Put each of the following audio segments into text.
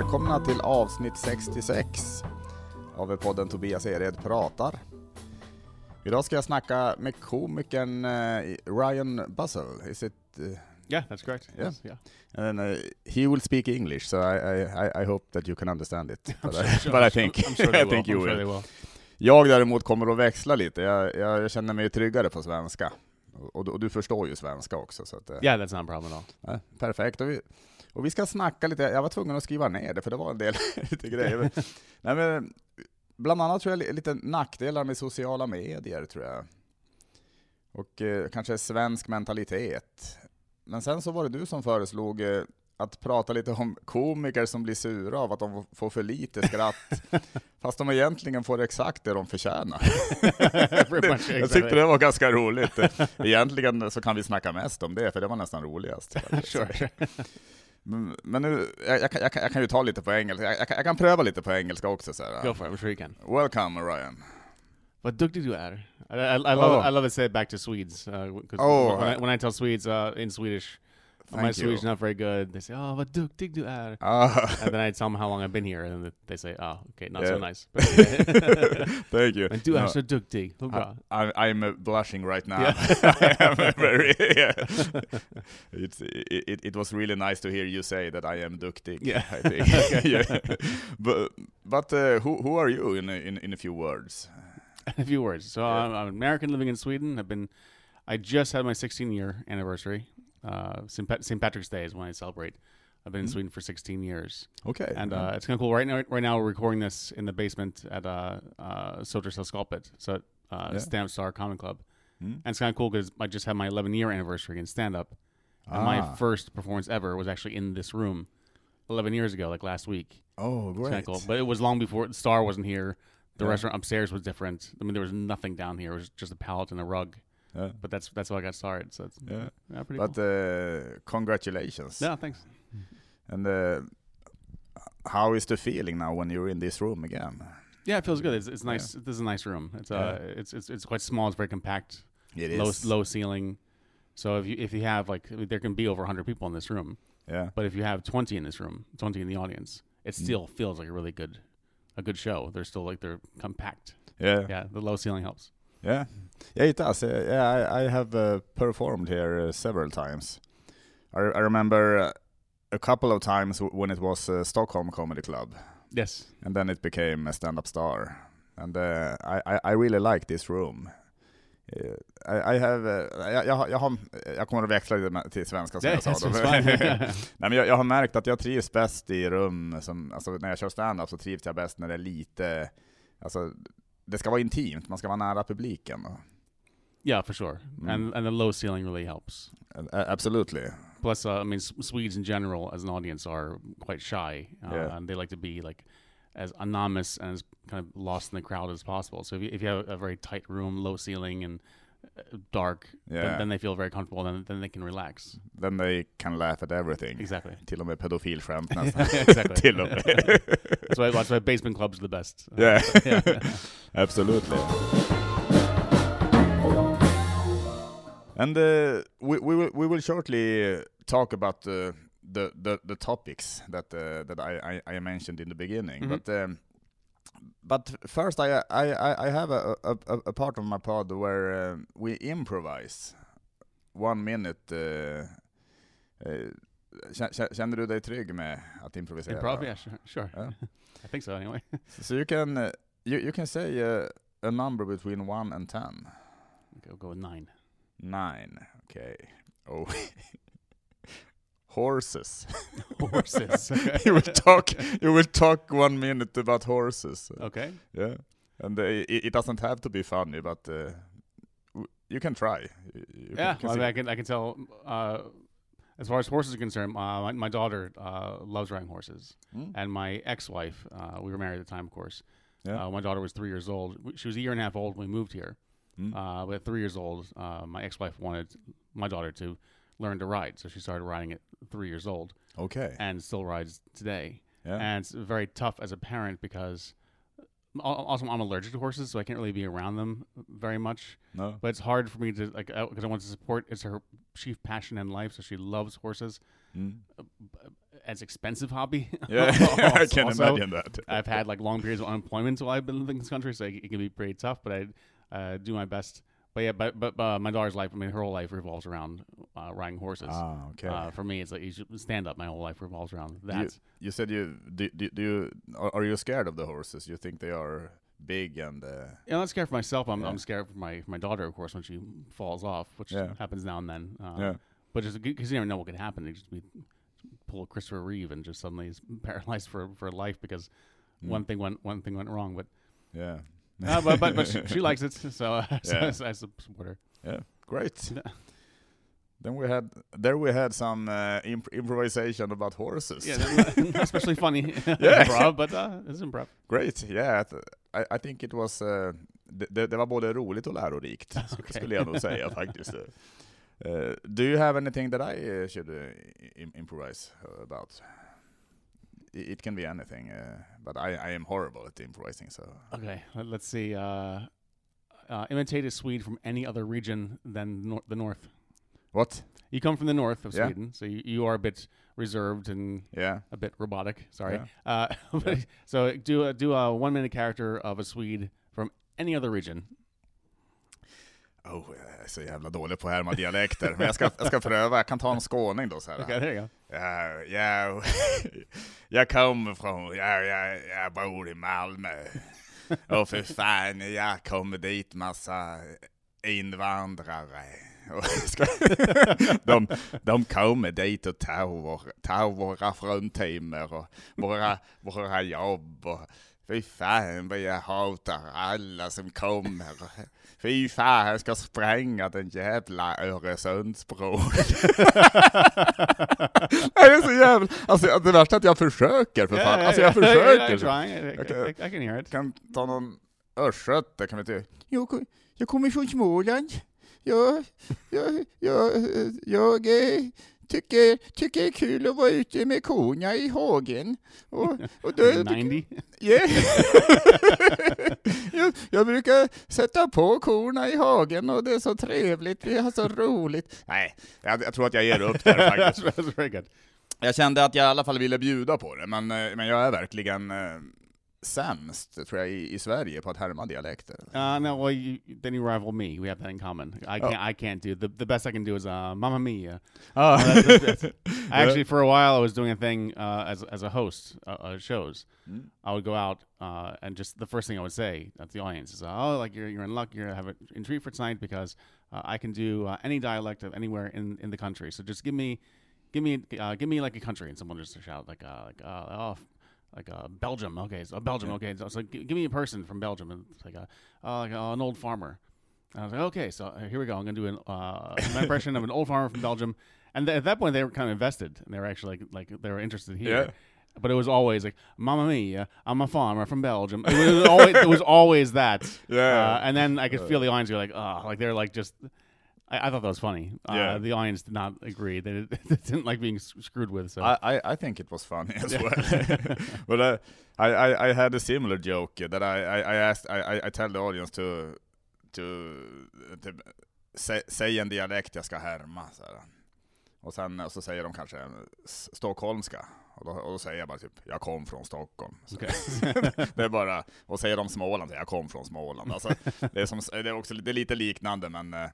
välkomna till avsnitt 66 av podden Tobias Ered pratar. Idag ska jag snacka med komikern uh, Ryan Buzzell. Is it? Uh, yeah, that's correct. Yeah. Yes, yeah. And uh, he will speak English, so I, I, I hope that you can understand it. But, sure- I, sure- but I I'm think, sure- I'm sure they I will. think you I'm sure will. Jag däremot kommer att växla lite. Jag, jag, känner mig tryggare på svenska. Och, du- och du förstår ju svenska också. Så att, eh, Yeah, that's not a problem at all. Ja, perfekt. Och vi, och vi ska snacka lite, jag var tvungen att skriva ner det för det var en del lite grejer. Nej, men, bland annat tror jag li- lite nackdelar med sociala medier tror jag. Och eh, kanske svensk mentalitet. Men sen så var det du som föreslog eh, att prata lite om komiker som blir sura av att de får för lite skratt, fast de egentligen får exakt det de förtjänar. Jag tyckte det var ganska roligt. Egentligen så kan vi snacka mest om det, för det var nästan roligast. sure. Men, men nu, jag, jag, kan- jag, jag kan ju ta lite på engelska, jag, kan- pröva lite på engelska också. Så här. Go for it. Sure you can. Welcome Ryan. Vad duktig du är. I, I, I love Oh. I love to say it back to Swedes. Uh, Oh, when, I, I- when I tell Swedes uh, in Swedish, my Thank Swedish is not very good. They say, "Oh, vad duktig du är," Ah, and then I tell them how long I've been here, and then they say, "Oh, okay, not so nice." Thank you. Men du är No, så duktig. I, I'm uh, blushing right now. Yeah. I am very, yeah. It's, it, it, it was really nice to hear you say that I am duktig. Yeah. I think. yeah. But, but uh, who, who are you in a, in, in a few words? a few words. So Yeah. I'm, I'm American living in Sweden. I've been, I just had my 16 year anniversary. Uh, St. Pat- St. Patrick's Day is when I celebrate. I've been in Mm. Sweden for 16 years, Okay. and uh, it's kind of cool. Right now, right now we're recording this in the basement at uh, uh, Sodercell Sculpit, so uh, Yeah. Stand Up Star Comic Club, Mm. and it's kind of cool because I just had my 11 year anniversary in stand up, and Ah. my first performance ever was actually in this room, 11 years ago, like last week. Oh, It's kind great. of cool, but it was long before the Star wasn't here. The Yeah. restaurant upstairs was different. I mean, there was nothing down here. It was just a pallet and a rug. Yeah. But that's that's how I got started. So it's Yeah. yeah, pretty But cool. uh, congratulations. Yeah, thanks. And uh, how is the feeling now when you're in this room again? Yeah, it feels good. It's, it's nice. This is a nice room. It's uh, it's, it's it's quite small. It's very compact. It low is. low ceiling. So if you if you have like there can be over 100 people in this room, Yeah. but if you have 20 in this room, 20 in the audience, it Mm. still feels like a really good a good show. They're still like they're compact. Yeah. Yeah, the low ceiling helps. Yeah. Yeah, it does. Uh, yeah, I, I have uh, performed here uh, several times. I, I remember uh, a couple of times when it was uh, Stockholm Comedy Club, Yes. and then it became a stand-up star. And uh, I, I, I really like this room. I, I have, jag, jag, har- jag, har, jag kommer att växla till svenska som jag sa. då. Nej, men jag, jag har märkt att jag trivs bäst i rum, som, alltså när jag kör stand-up så trivs jag bäst när det är lite, alltså det ska vara intimt, man ska vara nära publiken. yeah, for sure. Mm. And and the low ceiling really helps. Uh, absolutely. Plus, uh, I mean, Swedes in general, as an audience, are quite shy, uh, Yeah. and they like to be like as anonymous and as kind of lost in the crowd as possible. So if you, if you have a very tight room, low ceiling, and dark, Yeah. then, then they feel very comfortable. Then then they can relax. Then they can laugh at everything. Exactly. Till och med pedofilskämt nästan. exactly. Till och med. That's why that's why basement clubs are the best. Yeah. yeah. Absolutely. And uh, we, we, will, we will shortly talk about uh, the, the, the topics that, uh, that I, I, I mentioned in the beginning. Mhm. But, um, but first, I, I, I have a, a, a part of my pod where um, we improvise. One minute. Uh, uh, kä- kä- Känner du dig trygg med att improvisera? Improv, yeah, sure, sure. Yeah. I think so. Anyway, So you can uh, you you can say uh, a number between one and ten. okay, we'll go with nine. Nine. Okay. Oh. horses. Horses. You will talk. You will talk one minute about horses. Okay. Yeah. And uh, it, it doesn't have to be funny, but uh, w- you can try. You- yeah, can well, I, can I can tell. Uh, as far as horses are concerned, uh, my, my daughter uh, loves riding horses, Mm? and my ex-wife, uh, we were married at the time, of course. Yeah. Uh, my daughter was three years old. She was a year and a half old when we moved here. Mm. Uh, but at three years old, uh, my ex-wife wanted my daughter to learn to ride, so she started riding at three years old, okay. and still rides today. Yeah. And it's very tough as a parent because also I'm allergic to horses, so I can't really be around them very much. no. But it's hard for me to like because I want to support. It's her chief passion in life, so she loves horses. Mm. as expensive hobby. Yeah, I Also- can also, imagine that. I've had like long periods of unemployment while I've been living in this country, so it, it can be pretty tough. But I uh, do my best. But yeah, but but uh, my daughter's life, I mean, her whole life revolves around uh, riding horses. Ah, okay. Uh, for me, it's like you should stand up. My whole life revolves around that. you said you do, do, do you are, are you scared of the horses? You think they are big and uh, Yeah, I'm not scared for myself. I'm, Yeah. I'm scared for my my daughter, of course, when she falls off, which Yeah. happens now and then. Uh, yeah. But just because you never know what could happen, they just be pull a Christopher Reeve and just suddenly is paralyzed for for life because Mm. one thing went one thing went wrong. But Yeah. Uh, but but, but she, she likes it, so, so Yeah. I support her. Yeah, great. Then we had there we had some uh, imp- improvisation about horses. Yeah, especially funny Yeah. improv, but uh, it's improv. Great, yeah. I I, think it was, uh, det, det var både roligt och lärorikt, Okej. skulle jag nog säga faktiskt. Uh, do you have anything that I uh, should uh, im- improvise about? It, can be anything, uh, but I, I am horrible at improvising, so... Okay, let, us see. Uh, uh, imitate a Swede from any other region than nor- the north. What? You come from the north of Yeah. Sweden, so you, you are a bit reserved and Yeah. a bit robotic. Sorry. Yeah. Uh, Yeah. so do a, do a one minute character of a Swede from any other region. Oh, jag är så jävla dålig på att härma dialekter, men jag ska, jag ska pröva. Jag kan ta en skåning då så här. Okay, there you go. Ja, ja, jag kommer från, ja, jag, jag bor i Malmö. Och för fan, jag kommer dit massa invandrare. De, de kommer dit och tar, vår, tar våra fruntimmer och våra, våra jobb. Och fy fan vad jag hatar alla som kommer. Fy fan, jag ska spränga den jävla Öresundsbron. det är så jävla... Alltså det värsta är att jag försöker för fan. Alltså jag försöker. Yeah, trying. I, can hear it. kan ta någon östgöte, kan vi inte... Jag, jag kommer från Småland. Jag, jag, jag, jag eh, tycker, tycker det är kul att vara ute med korna i hagen. Och, och då, 90. Yeah. jag, jag brukar sätta på korna i hagen och det är så trevligt, vi har så roligt. Nej, jag, jag tror att jag ger upp där faktiskt. Jag kände att jag i alla fall ville bjuda på det, men, eh, men jag är verkligen eh, sämst, tror jag, i, i Sverige på att härma dialekter. Uh, no, well, you, then you rival me. We have that in common. I Oh. can't. I can't do the the best I can do is uh, Mamma Mia. Ah. Uh, that's- that's- Actually, for a while, I was doing a thing uh, as as a host uh, uh, shows. Mm. I would go out uh, and just the first thing I would say at the audience is, "Oh, like you're you're in luck. You're have a treat for tonight because uh, I can do uh, any dialect of anywhere in, in the country. So just give me, give me, uh, give me like a country." And someone just shout like, uh, like, uh, oh, like uh, Belgium. Okay, so Belgium. Okay, so, so gi- give me a person from Belgium. And it's like a, uh, like uh, an old farmer. And I was like, okay, so uh, here we go. I'm gonna do an uh, impression of an old farmer from Belgium. And th- at that point, they were kind of invested, and they were actually like, like they were interested here. Yeah. But it was always like, "Mamma mia, I'm a farmer from Belgium." It was always, it was always that. Yeah. Uh, and then I could feel the audience go like, "Oh," like they're like just. I, I thought that was funny. Uh, Yeah. The audience did not agree. They, they didn't like being screwed with. So I, I, I think it was funny as well. but uh, I, I, I had a similar joke that I, I, I asked, I, I, tell the audience to, to, to sä, säg en dialekt jag ska härma. Så här. Och sen och så säger de kanske s- stockholmska. Och då, och då säger jag bara typ, jag kom från Stockholm. Okej. det är bara, och säger de Småland, jag kom från Småland. Alltså, det, är som, det är också det är lite liknande men eh,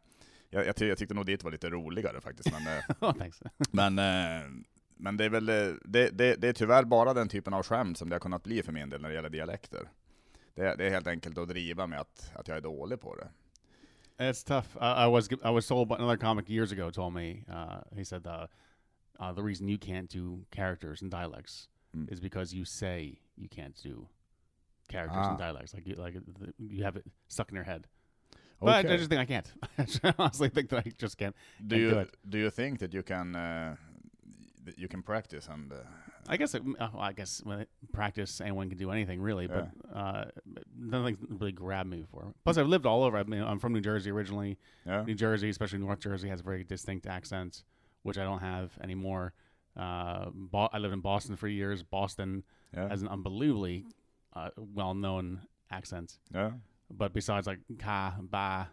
jag, jag, jag tyckte nog ditt var lite roligare faktiskt. Men, eh, men, eh, men det är väl, eh, det, det, det är tyvärr bara den typen av skämt som det har kunnat bli för min del när det gäller dialekter. Det, det är helt enkelt att driva med att, att jag är dålig på det. It's tough. I, I was I was told by another comic years ago told me uh, he said uh, uh, the reason you can't do characters and dialects Mm. is because you say you can't do characters Ah. and dialects like you like you have it stuck in your head. But I just think I can't. I honestly think that I just can't. do can't you do do you think that you can uh, that you can practice and uh, I guess it, uh, well, I guess when it, practice anyone can do anything really, but uh, nothing really grabbed me before. Plus, I've lived all over. I mean, I'm from New Jersey originally. yeah New Jersey, especially North Jersey, has a very distinct accent, which I don't have anymore. Uh, Bo- I lived in Boston for years. Boston yeah has an unbelievably uh, well-known accent, yeah but besides like ka, ba,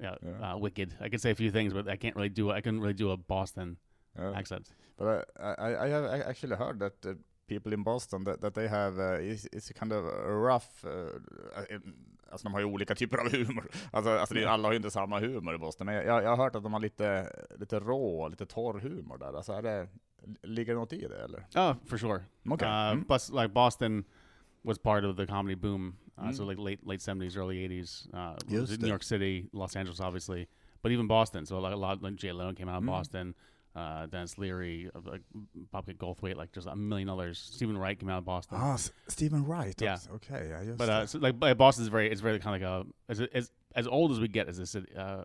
yeah, Yeah. Uh, wicked, I could say a few things, but I can't really do. I couldn't really do a Boston yeah. accent. But I, I, I have actually heard that uh, people in Boston that, that they have uh, is is kind of rough. Uh, uh, alltså de har ju olika typer av humor. Alltså, alltså det, alla har ju inte samma humor i Boston. Men jag, jag har hört att de har lite, lite rå, lite torr humor där. Alltså är det, ligger det något i det eller? Oh, for sure. Okej. Uh, Mm. Plus, like Boston was part of the comedy boom. Uh, So Mm. like late late seventies, early eighties. Uh, Just New. York City, Los Angeles, obviously, but even Boston. So like a lot, like Jay Leno came out of Mm. Boston. Uh, Denis Leary, uh, like Bobcat Goldthwait, like just a million others. Stephen Wright came out of Boston. Ah, S- Stephen Wright. Yeah. också. Okej, ja But det. uh, so like but Boston's very it's very kind of like a as as as old as we get as a city uh,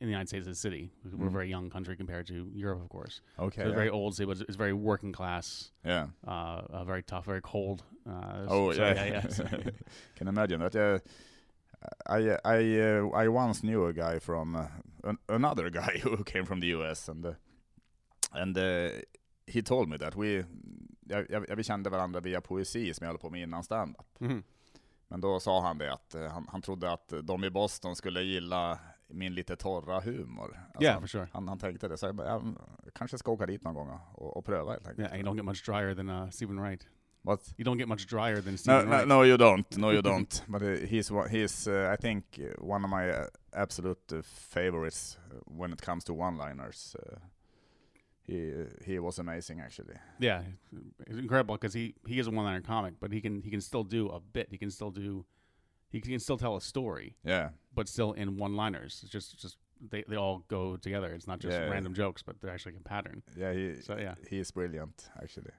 in the United States as a city. We're a Mm. very young country compared to Europe, of course. Okay, so it's ja. very old city, but it's, very working class, Yeah. uh, uh, very tough, very cold. Uh, Oh so, yeah, yeah, yeah. So- Can imagine that. Uh, I I uh, I once knew a guy from uh, an, another guy who came from the US and and he told me that we jag, jag, vi kände varandra via poesi som jag höll på med innan stand-up. Mhm. Men då sa han det att uh, han, han trodde att de i Boston skulle gilla min lite torra humor. Alltså, Yeah, for sure. han, han tänkte det, så jag, jag kanske ska åka dit någon gång och, och pröva helt enkelt. Yeah, you don't get much drier than uh, Stephen Wright. What? You don't get much drier than Stephen no, Wright. no, you don't. No, you don't. But uh, he's he's uh, I think uh, one of my uh, absolute uh, favorites uh, when it comes to one-liners. Uh, he he was amazing actually. Yeah, it's incredible because he he is a one-liner comic, but he can he can still do a bit. He can still do he can still tell a story, Yeah, but still in one-liners. It's just just they they all go together. It's not just Yeah. random jokes, but they're actually a pattern. yeah, he So yeah. he is brilliant actually.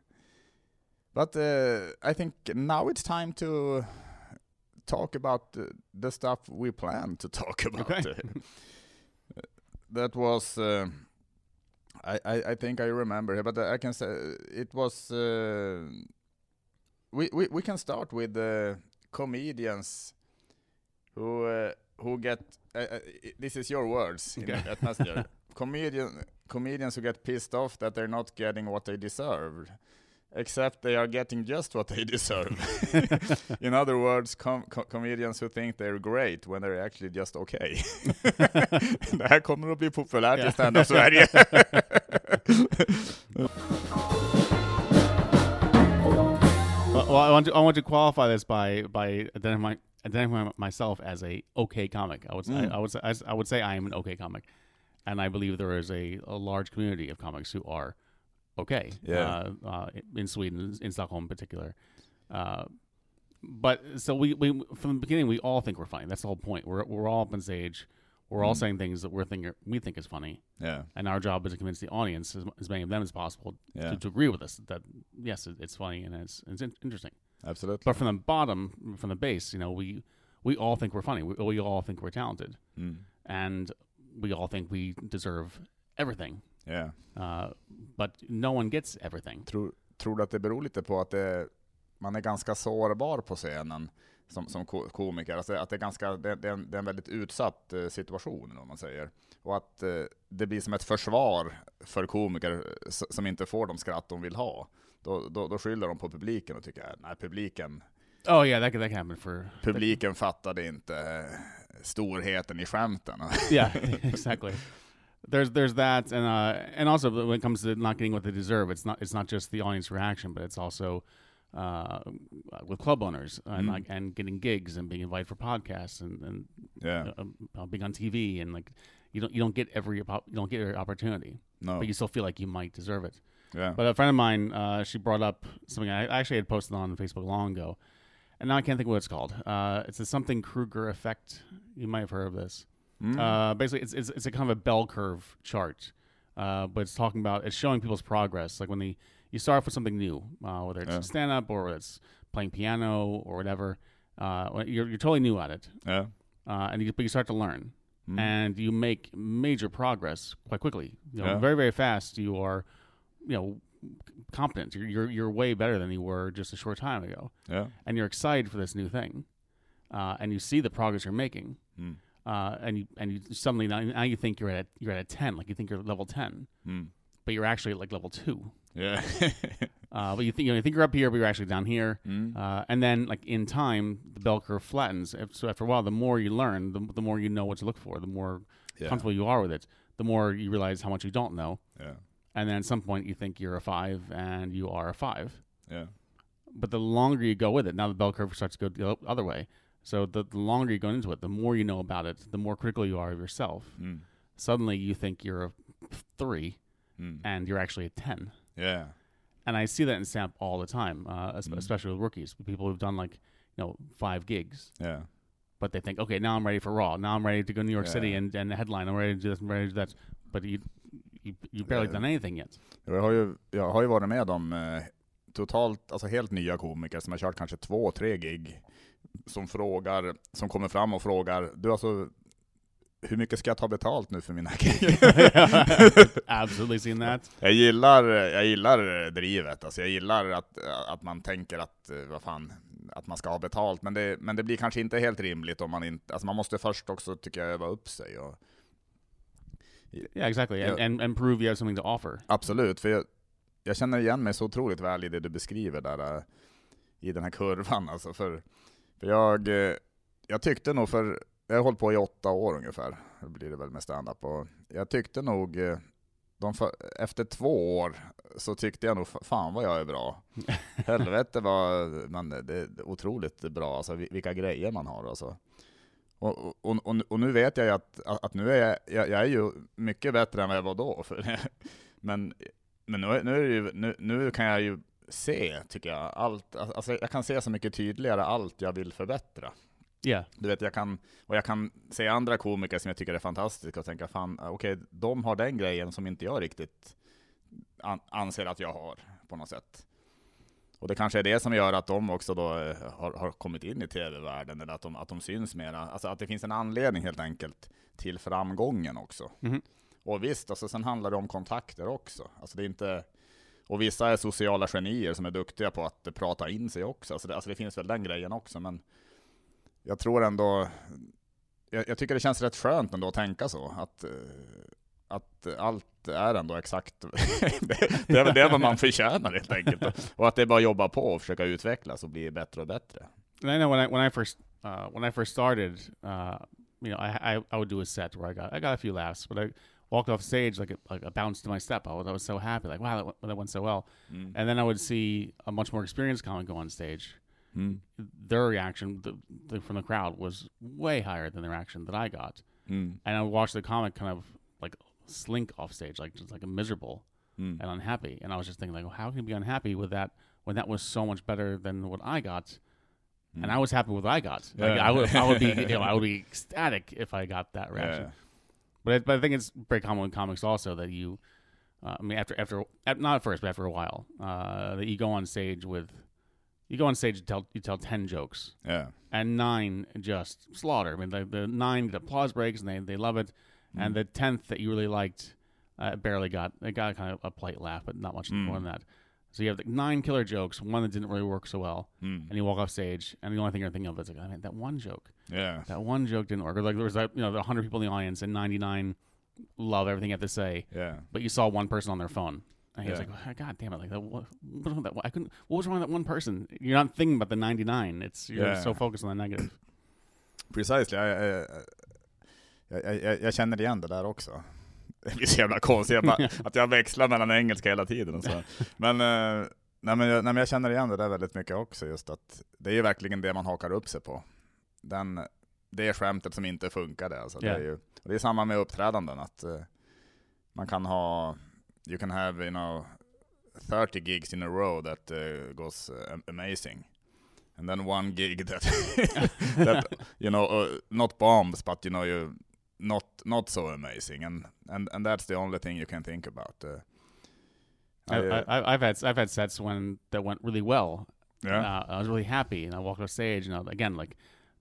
But uh, I think now it's time to talk about uh, the stuff we plan to talk about. Okay. Uh, that was uh, I, I I think I remember but I can say it was uh, we, we we can start with the comedians who uh, who get uh, uh, this is your words in Okay. at Messenger comedian comedians who get pissed off that they're not getting what they deserve except they are getting just what they deserve in other words com co comedians who think they're great when they're actually just okay det här kommer att bli populärt i Ja. Well, I want to I want to qualify this by by identifying identifying myself as a okay comic. I would say Mm. I, would say I, I would say I am an okay comic, and I believe there is a, a large community of comics who are okay. Yeah. Uh, uh, in Sweden, in Stockholm in particular. Uh, but so we, we from the beginning we all think we're funny. That's the whole point. We're we're all up on stage. We're all Mm. saying things that we're thinking we think is funny, yeah and our job is to convince the audience, as, as many of them as possible, yeah to, to agree with us that yes, it, it's funny and it's it's in- interesting. absolutely But from the bottom, from the base, you know, we we all think we're funny. We, we all think we're talented, mm. and we all think we deserve everything. yeah Uh, but no one gets everything. tror, tror du att det beror lite på att det, man är ganska sårbar på scenen som, som ko- komiker? Alltså att det är, ganska, det, det, är en, det är en väldigt utsatt eh, situation, om man säger. Och att eh, det blir som ett försvar för komiker eh, som inte får de skratt de vill ha. Då, då, då skyller de på publiken och tycker att nej, publiken, Oh yeah, that that can happen for publiken fattade inte storheten i skämten. yeah, exactly. There's there's that, and uh, and also when it comes to not getting what they deserve, it's not it's not just the audience reaction, but it's also uh, with club owners and Mm. like and getting gigs and being invited for podcasts and and yeah, uh, uh, being on TV and like you don't you don't get every you don't get every opportunity, no, but you still feel like you might deserve it. yeah, But a friend of mine, uh, she brought up something I actually had posted on Facebook long ago, and now I can't think what it's called. Uh, it's the something Kruger effect. You might have heard of this. Mm. Uh, basically, it's, it's it's a kind of a bell curve chart, uh, but it's talking about it's showing people's progress. Like when they you start off with something new, uh, whether it's Yeah. stand up or it's playing piano or whatever. Uh, you're you're totally new at it, yeah, uh, and you, but you start to learn, mm. and you make major progress quite quickly. You know, Yeah. very very fast. You are, you know, competent. You're, you're you're way better than you were just a short time ago, yeah, and you're excited for this new thing, uh, and you see the progress you're making, mm. uh, and you and you suddenly now, now you think you're at a, you're at a ten, like you think you're level ten, Mm. But you're actually at like level two. yeah, Uh, but you think you, know, you think you're up here, but you're actually down here. mm. Uh, and then, like in time, the bell curve flattens. So after a while, the more you learn, the, the more you know what to look for. The more yeah, comfortable you are with it, the more you realize how much you don't know. yeah. and then at some point you think you're a five and you are a five. Yeah. But the longer you go with it, now the bell curve starts to go the other way. So the, the longer you go into it, the more you know about it, the more critical you are of yourself. Mm. Suddenly you think you're a three Mm. and you're actually a 10. Yeah. And I see that in SAP all the time, uh, Mhm. especially with rookies, people who've done like, you know, five gigs. Yeah. But they think, okay, now I'm ready for Raw. Now I'm ready to go to New York City and, and headline. I'm ready to do this. I'm ready to do that. But you, you, you've barely Yeah. done anything yet. Jag har ju, jag har ju varit med om eh, totalt, alltså helt nya komiker som har kört kanske två, tre gig. Som frågar, som kommer fram och frågar, du alltså, hur mycket ska jag ta betalt nu för mina gig? Absolutely seen that. jag gillar, jag gillar drivet, alltså jag gillar att, att man tänker att, eh, vad fan, att man ska ha betalt, men det, men det blir kanske inte helt rimligt om man inte, alltså man måste först också tycker jag öva upp sig. Och, Yeah, exactly. And, and, and prove you have something to offer. Absolut, för jag, jag känner igen mig så otroligt väl i det du beskriver där, äh, i den här kurvan alltså. För, för jag, eh, jag tyckte nog för, jag har hållit på i åtta år ungefär, det blir det väl med standup, och jag tyckte nog, eh, för, efter två år så tyckte jag nog, fa- fan vad jag är bra. Helvete vad man, det är otroligt bra, alltså vi- vilka grejer man har alltså. Och, och, och, och nu vet jag ju att, att nu är jag, jag, jag är ju mycket bättre än vad jag var då. För, men men nu, är- nu, ju, nu, nu kan jag ju se, tycker jag, allt, alltså jag kan se så mycket tydligare allt jag vill förbättra. Yeah. Du vet, jag kan, och jag kan se andra komiker som jag tycker är fantastiska och tänka, fan, okej, de har den grejen som inte jag riktigt an, anser att jag har, på något sätt. Och det kanske är det som gör att de också då eh, har, har kommit in i tv-världen, eller att de, att de syns mera. Alltså att det finns en anledning helt enkelt till framgången också. Mhm. Och visst, alltså, sen handlar det om kontakter också. Alltså det är inte... Och vissa är sociala genier som är duktiga på att prata in sig också. Alltså det, alltså det finns väl den grejen också, men jag tror ändå... Jag, jag tycker det känns rätt skönt ändå att tänka så, att, eh, att allt är ändå exakt... det, det är väl det man förtjänar helt enkelt. Och att det är bara att jobba på och försöka utvecklas och bli bättre och bättre. And I know when I when I first uh, when I first started, uh, you know, I, I I would do a set where I got I got a few laughs, but I walked off stage like a, like a bounce to my step. I was I was so happy, like wow, that went, that went so well. Mm. And then I would see a much more experienced comic go on stage. Mm. Their reaction the, the, from the crowd was way higher than the reaction that I got. Mm. And I watched the comic kind of like slink off stage, like just like a miserable Mm. and unhappy. And I was just thinking, like, well, how can you be unhappy with that when that was so much better than what I got? And I was happy with what I got. Like, Yeah. I would, I would be, you know, I would be ecstatic if I got that reaction. Yeah. But, it, but I think it's very common in comics also that you, uh, I mean, after after at- not at first, but after a while, uh, that you go on stage with, you go on stage and tell you tell ten jokes, Yeah. and nine just slaughter. I mean, the, the nine get applause breaks and they, they love it, and the tenth that you really liked uh, barely got it got kind of a polite laugh, but not much more than that. So you have like nine killer jokes, one that didn't really work so well, Mm. and you walk off stage, and the only thing you're thinking of is like, I mean, that one joke, Yeah. that one joke didn't work. Or like there was like you know, the hundred people in the audience, and ninety nine love everything you have to say, Yeah. but you saw one person on their phone. And he was Yeah. like, God damn it! Like, what, what was that? I couldn't. What was wrong with that one person? You're not thinking about the 99. It's you're Yeah. so focused on the negative. Precisely. Jag, jag, jag, jag, jag känner igen det där också. Det blir så jävla konstigt att jag växlar mellan engelska hela tiden. Och så. Men, eh, nej, men, jag, nej, men jag känner igen det där väldigt mycket också, just att det är ju verkligen det man hakar upp sig på. Den, det skämtet som inte funkade. Alltså. Det, Ja. är ju, det är samma med uppträdanden, att eh, man kan ha, you can have, you know, 30 gigs in a row that uh, goes uh, amazing. And then one gig that, that you know, uh, not bombs, but you know, you not not so amazing, and and and that's the only thing you can think about. Uh, I, I, uh, I, I've had I've had sets when that went really well. yeah, Uh, I was really happy, and I walked off stage, and I, again like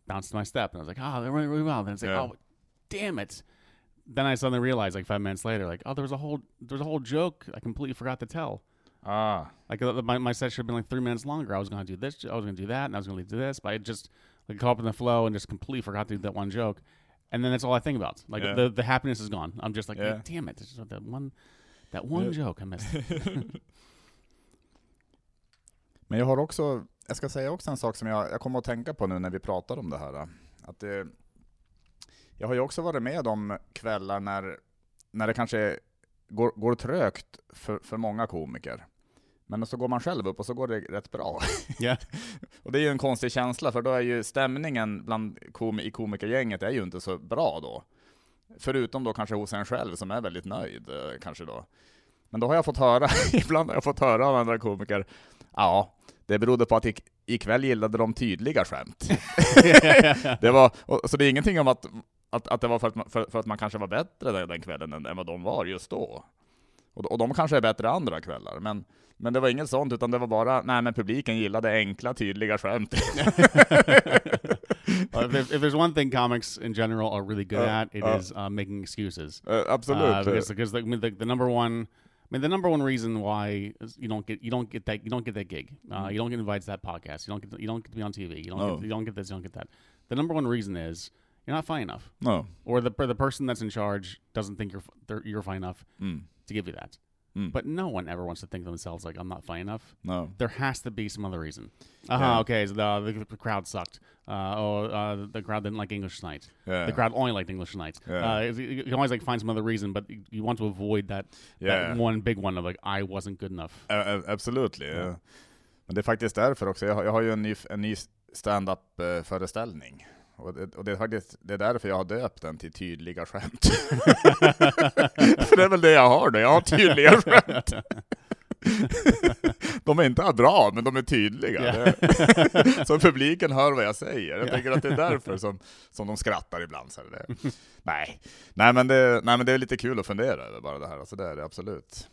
bounced my step, and I was like, oh, they went really well. Then it's like, Yeah. oh, damn it. Then I suddenly realized, like five minutes later, like, oh, there was a whole there was a whole joke I completely forgot to tell. ah, Like uh, my, my set should have been like three minutes longer. I was going to do this, I was going to do that, and I was going to do this, but I just like caught up in the flow and just completely forgot to do that one joke. And then that's all I think about. Like Yeah. the the happiness is gone. I'm just like, Yeah. damn it, just that one that one Yeah. joke I missed. Men jag har också, jag ska säga också en sak som jag, jag kommer att tänka på nu när vi pratar om det här. Att det, jag har ju också varit med om kvällar när, när det kanske går, går trögt för, för många komiker. Men så går man själv upp och så går det rätt bra. Yeah. och det är ju en konstig känsla, för då är ju stämningen bland kom i komikergänget är ju inte så bra då. Förutom då kanske hos en själv som är väldigt nöjd, eh, kanske då. Men då har jag fått höra, ibland har jag fått höra av andra komiker, ja, det berodde på att ik ikväll gillade de tydliga skämt. det var, och, så det är ingenting om att, att, att det var för att, man, för, för att man kanske var bättre den, den kvällen än, än vad de var just då. Och, och de kanske är bättre andra kvällar, men, men det var inget sånt, utan det var bara, nej men publiken gillade enkla, tydliga skämt. Well, if, if there's one thing comics in general are really good Uh, at, it is uh, uh, making excuses. Eh, absolut. Uh, because because the, I mean, the, the number one, I mean, the number one reason why is you don't get you don't get that you don't get that gig. Uh, you don't get invited to that podcast. You don't get you don't get to be on TV. You don't No. get, you don't get this. You don't get that. The number one reason is you're not fine enough, no. or the or the person that's in charge doesn't think you're you're funny enough Mm. to give you that. Mm. But no one ever wants to think of themselves like I'm not fine enough. No. There has to be some other reason. Uh huh. Yeah. Okay. So the, the, crowd sucked. Uh, oh, uh, the crowd didn't like English tonight. Yeah. The crowd only liked English tonight. Yeah. Uh, you can always like find some other reason, but you- want to avoid that, Yeah. that one big one of like I wasn't good enough. Uh, uh, absolut. Ja. Men det är faktiskt därför också, jag har, jag har ju en ny, en ny stand-up eh, föreställning. Och, det, och det, är faktiskt, det är därför jag har döpt den till tydliga skämt. För det är väl det jag har då, jag har tydliga skämt. de är inte bra, men de är tydliga. Det- så publiken hör vad jag säger. Jag tänker att det är därför som, som de skrattar ibland. Så det. Nej. Nej, men det, nej, men det är lite kul att fundera över bara det här. Alltså, det är det absolut.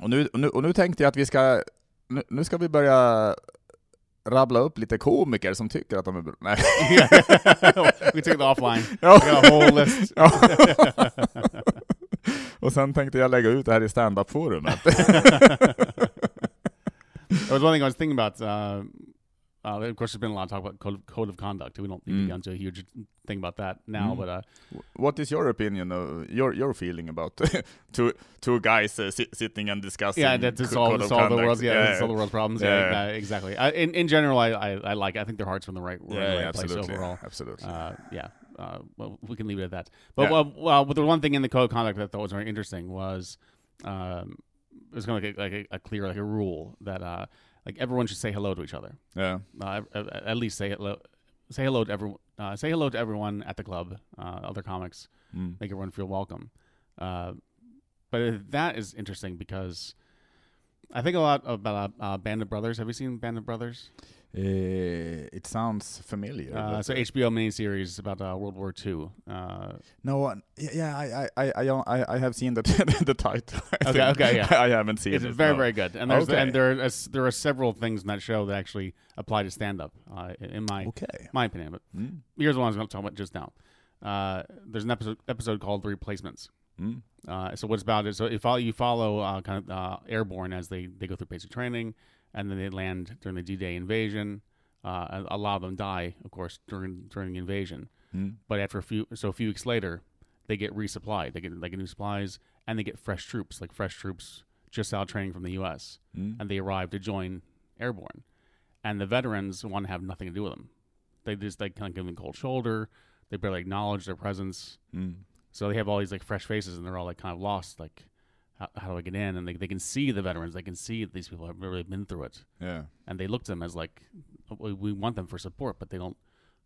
Och nu, och nu, och nu tänkte jag att vi ska, nu, nu ska vi börja rabbla upp lite komiker som tycker att de är bra. Nej. we took it offline. Ja. We whole list. Ja. och sen tänkte jag lägga ut det här i standup-forumet. There was one thing I was thinking about. Uh, uh, of course, there's been a lot of talk about code, code of conduct. We don't need to Mm. get into a huge thing about that now, Mm. but uh, What is your opinion, of, your your feeling about two two guys uh, sit, sitting and discussing? yeah, that to solve, of solve the conduct? world's yeah, to solve the world's problems. Yeah, Yeah. exactly. Uh, in in general, I, I, I like. I think their hearts from the right, Yeah, right, yeah, place overall. absolutely. Uh, yeah. Uh, well, we can leave it at that. But Yeah. well, well, but the one thing in the code of conduct that I thought was very interesting was um, it was kind of like a, like a, a clear like a rule that uh, like everyone should say hello to each other. yeah, Uh, at, at least say hello, say hello to everyone. Uh, say hello to everyone at the club, uh, other comics. mm. Make everyone feel welcome. Uh, but that is interesting because I think a lot about uh, Band of Brothers. Have you seen Band of Brothers? Eh, it sounds familiar. Uh, it's an HBO miniseries about uh, World War II. Uh, No, uh, yeah, I, I, I, I, I, I have seen the the title. I Okay, think. okay, yeah. I haven't seen it's it. very no. very good, and there's Okay. and there are, there are several things in that show that actually apply to stand up. Uh, in my Okay. my opinion, but Mm. here's the one I was going to talk about just now. Uh, there's an episode episode called "The Replacements." Mm. Uh, so what's about it? So if you follow uh, kind of uh, airborne as they, they go through basic training, and then they land during the D-Day invasion. Uh, a lot of them die, of course, during during the invasion. Mm. But after a few, so a few weeks later, they get resupplied. They get they get new supplies, and they get fresh troops, like fresh troops just out training from the U.S. Mm. and they arrive to join airborne. And the veterans want to have nothing to do with them. They just like kind of give them a cold shoulder. They barely acknowledge their presence. Mm. So they have all these like fresh faces, and they're all like kind of lost. Like, how, how do I get in? And they they can see the veterans. They can see these people have really been through it, Yeah. and they look to them as like, we, we want them for support, but they don't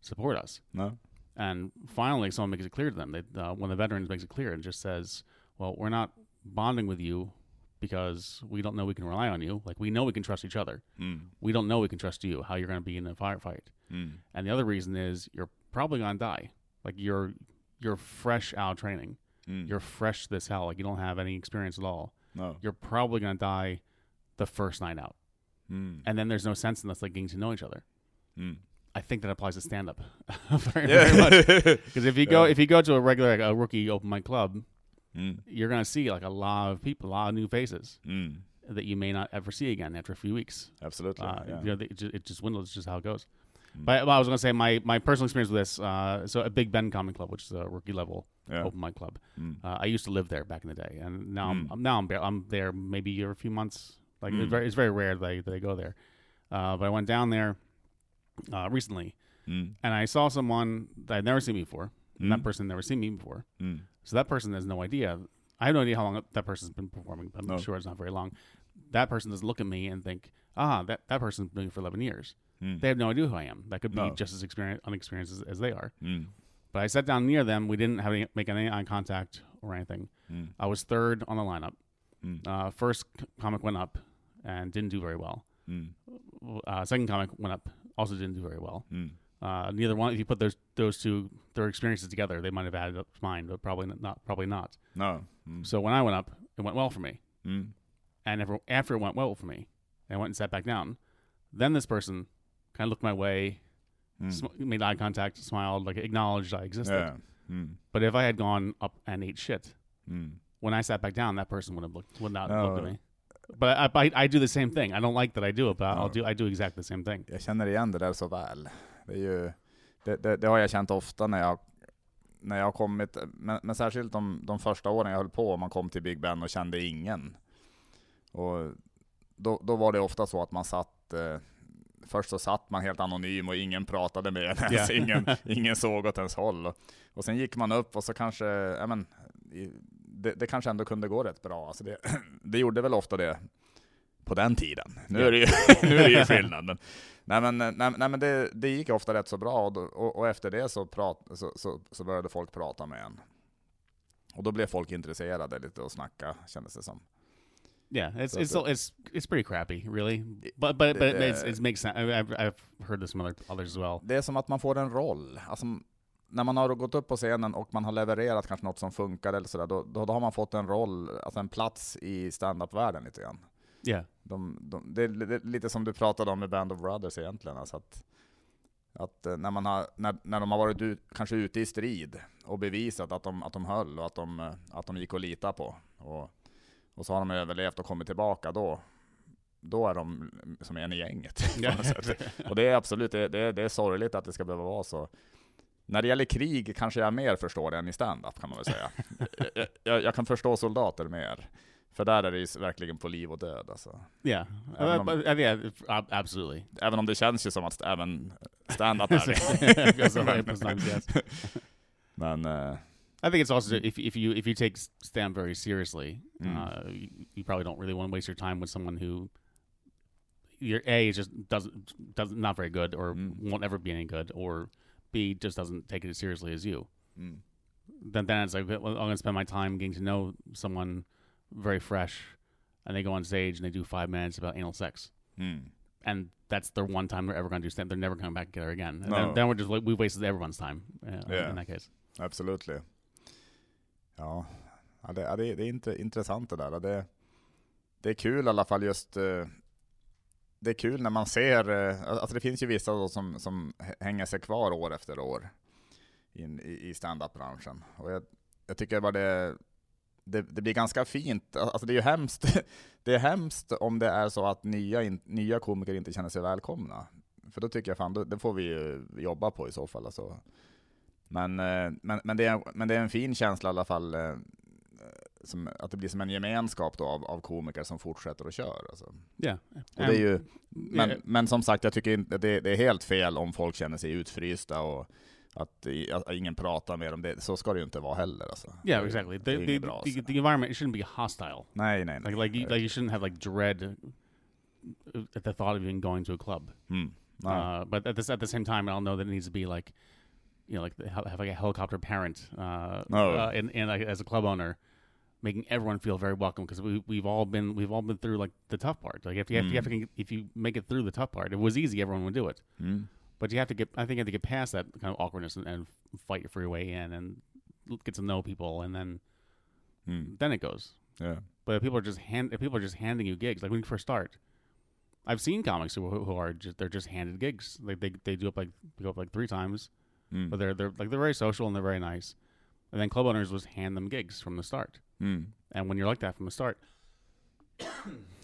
support us. No. And finally, someone makes it clear to them. That uh, one of the veterans makes it clear and just says, "Well, we're not bonding with you because we don't know we can rely on you. Like we know we can trust each other. Mm. We don't know we can trust you. How you're going to be in a firefight. Mm. And the other reason is you're probably going to die. Like you're you're fresh out of training. Mm. You're fresh this hell. Like you don't have any experience at all. no. You're probably going to die the first night out. Mm. And then there's no sense in us like getting to know each other. Mm. I think that applies to stand up very, very much. Because if you go Yeah. if you go to a regular like, a rookie open mic club, mm. you're gonna see like a lot of people, a lot of new faces Mm. that you may not ever see again after a few weeks. Absolutely. Uh, yeah. you know, it just, it just dwindles. It's just how it goes. Mm. But well, I was gonna say my my personal experience with this. Uh, so at Big Ben Comic Club, which is a rookie level Yeah. open mic club. Mm. Uh, I used to live there back in the day, and now Mm. I'm now I'm, I'm there maybe every few months. Like it's Mm. very it's very rare that I, that I go there. Uh, but I went down there uh, recently, Mm. and I saw someone that I'd never seen before. And that Mm. person never seen me before. Mm. So that person has no idea I have no idea how long that person's been performing, but I'm No. sure it's not very long. That person doesn't look at me and think, ah, that, that person's been doing it for 11 years. Mm. They have no idea who I am. That could be No. just as experience, unexperienced as, as they are. Mm. But I sat down near them. We didn't have any, make any eye contact or anything. Mm. I was third on the lineup. Mm. Uh, first comic went up and didn't do very well. Mm. Uh, second comic went up, also didn't do very well. Mm. Uh, neither one. If you put those those two their experiences together, they might have added up mine, but probably not. Probably not. No. Mm. So when I went up, it went well for me. Mm. And after, after it went well for me, I went and sat back down. Then this person kind of looked my way, Mm. sm- made eye contact, smiled, like acknowledged I existed. Yeah. Mm. But if I had gone up and ate shit, Mm. when I sat back down, that person would have looked would not No. looked at me. But I, I I do the same thing. I don't like that I do it, but. I'll do I do exactly the same thing. Jag känner igen det där så väl. Det, är ju, det, det, det har jag känt ofta när jag, när jag har kommit, men, men särskilt de, de första åren jag höll på, man kom till Big Ben och kände ingen. Och då, då var det ofta så att man satt, eh, först så satt man helt anonym och ingen pratade med en ens, Ja. ingen, ingen såg åt ens håll. Och, sen gick man upp och så kanske, ja men, det, det kanske ändå kunde gå rätt bra. Alltså det, det gjorde väl ofta det på den tiden. Nu är det ju, nu är det ju skillnad. Men, nej men, nej, nej, men det, det gick ofta rätt så bra och, och, och efter det så, prat, så, så, så började folk prata med en. Och då blev folk intresserade lite och snacka, kändes det som. Yeah, it's it's the- it's it's pretty crappy, really. But but but it's, Uh, it makes sense. I've I've heard this from other others as well. Det är som att man får en roll. Alltså, när man har gått upp på scenen och man har levererat kanske något som funkar eller sådär, då, då, då har man fått en roll, alltså en plats i stand-up-världen lite grann. Yeah, De, de, det är li- lite som du pratade om med Band of Brothers egentligen. Alltså att, att eh, när, man har, när, när de har varit ut, kanske ute i strid och bevisat att de, att de höll och att de, eh, att de gick att lita på. Och, och så har de överlevt och kommit tillbaka, då, då är de som en i gänget. Och det är absolut, det, det, det är sorgligt att det ska behöva vara så. När det gäller krig kanske jag mer förstår det än i stand-up kan man väl säga. jag, jag, jag kan förstå soldater mer. För där är det ju verkligen på liv och död alltså. yeah, Även uh, om- but, uh, yeah, if- ab- absolutely. Även om det känns ju som att även stand-up är det. Men, eh, I think it's also if if you if you take stand very seriously, Mm. uh, you, you probably don't really want to waste your time with someone who your a is just doesn't doesn't not very good or Mm. won't ever be any good, or b just doesn't take it as seriously as you. mm, Then then it's like well, I'm going to spend my time getting to know someone very fresh, and they go on stage and they do five minutes about anal sex. mm. and that's their one time they're ever going to do stand. They're never coming back together again. And No. then, then we're just like we wasted everyone's time uh, Yeah. in that case. Absolutely. Ja, ja, det, det, det är intressant det där. Det, det är kul i alla fall just eh, det är kul när man ser, alltså det finns ju vissa då som, som hänger sig kvar år efter år in, i, i standup-branschen. Och jag, jag tycker bara det, det, det blir ganska fint, alltså det är ju hemskt, det är hemskt om det är så att nya, in, nya komiker inte känner sig välkomna. För då tycker jag fan, då, det får vi ju jobba på i så fall. Alltså. Men, eh, men, men, det är, men det är en fin känsla i alla fall, eh, som, att det blir som en gemenskap då av, av komiker som fortsätter och kör. Alltså. Yeah. Och det är ju, men, som sagt, jag tycker inte det, det är helt fel om folk känner sig utfrysta och att, att ingen pratar med dem. Det, så ska det ju inte vara heller. Alltså. yeah, exactly. The, the, bra, the, alltså. the environment shouldn't be hostile. Nej, nej, nej. Like like you, like you shouldn't have like dread uh, at the thought of even going to a club. Mm. Uh, but at this at the same time, I'll know that it needs to be like, you know, like the, have like a helicopter parent, uh, No. uh, and and like, as a club owner, making everyone feel very welcome because we we've all been we've all been through like the tough part. Like if you have, you have to if you make it through the tough part, it was easy, everyone would do it. Mm. But you have to get, I think, you have to get past that kind of awkwardness and, and fight your way in and get to know people, and then Mm. then it goes. Yeah. But if people are just hand, if people are just handing you gigs, like when you first start, I've seen comics who, who are just they're just handed gigs. Like they they do up like go up like three times, Mm. but they're they're like they're very social and they're very nice. And then club owners was hand them gigs from the start. Mm. And when you're like that from the start,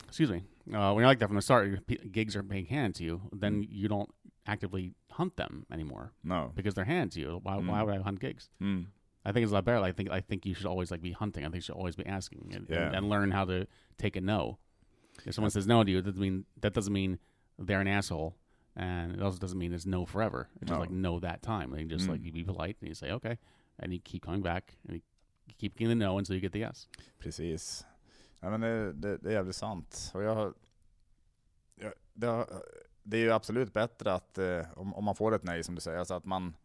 excuse me, uh, when you're like that from the start, your p- gigs are being handed to you. Then you don't actively hunt them anymore No. because they're handed to you. Why, why Mm. would I hunt gigs? Mm. I think it's a lot better. I think I think you should always like be hunting. I think you should always be asking and, Yeah. and, and learn how to take a no. If someone says no to you, that doesn't mean that doesn't mean they're an asshole, and it also doesn't mean it's no forever. It's just No. like no that time. They just Mm. like you be polite and you say okay, and you keep coming back and you keep getting the no until you get the yes. Precis. Ja, men det, det, det är jävligt sant. Och jag, har- jag, det, har- det är ju absolut bättre att, eh, om, om man får ett nej som du säger, alltså att man,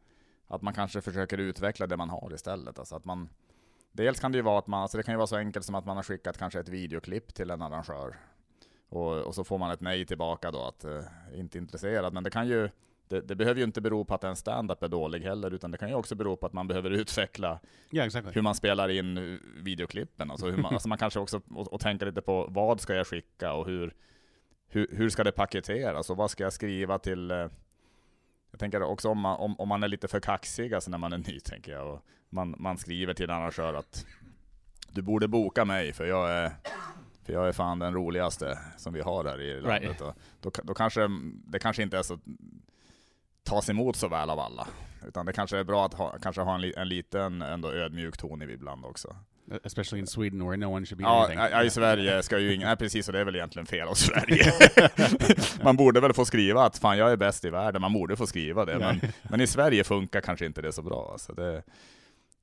att man kanske försöker utveckla det man har istället. Alltså att man, dels kan det ju vara att man, alltså det kan ju vara så enkelt som att man har skickat kanske ett videoklipp till en arrangör. Och, och så får man ett nej tillbaka då att eh, inte intresserad. Men det kan ju, det, det behöver ju inte bero på att en stand-up är dålig heller, utan det kan ju också bero på att man behöver utveckla Yeah, exactly. hur man spelar in eh, videoklippen. Alltså, hur man, alltså man kanske också och, och tänka lite på vad ska jag skicka och hur, hur, hur ska det paketeras och vad ska jag skriva till eh, jag tänker också om man, om, om man är lite för kaxig alltså när man är ny, tänker jag. Och man, man skriver till en arrangör att du borde boka mig för jag är, för jag är fan den roligaste som vi har här i landet. Right. Och då, då kanske det kanske inte är så tas emot så väl av alla. Utan det kanske är bra att ha, kanske ha en, li, en liten ändå ödmjuk ton ibland också. Especially in Sweden where no one should be Ja, anything. ja, i Sverige ska ju ingen, nej precis, och det är väl egentligen fel av Sverige. man borde väl få skriva att fan jag är bäst i världen, man borde få skriva det. Men, men i Sverige funkar kanske inte det så bra. Alltså det,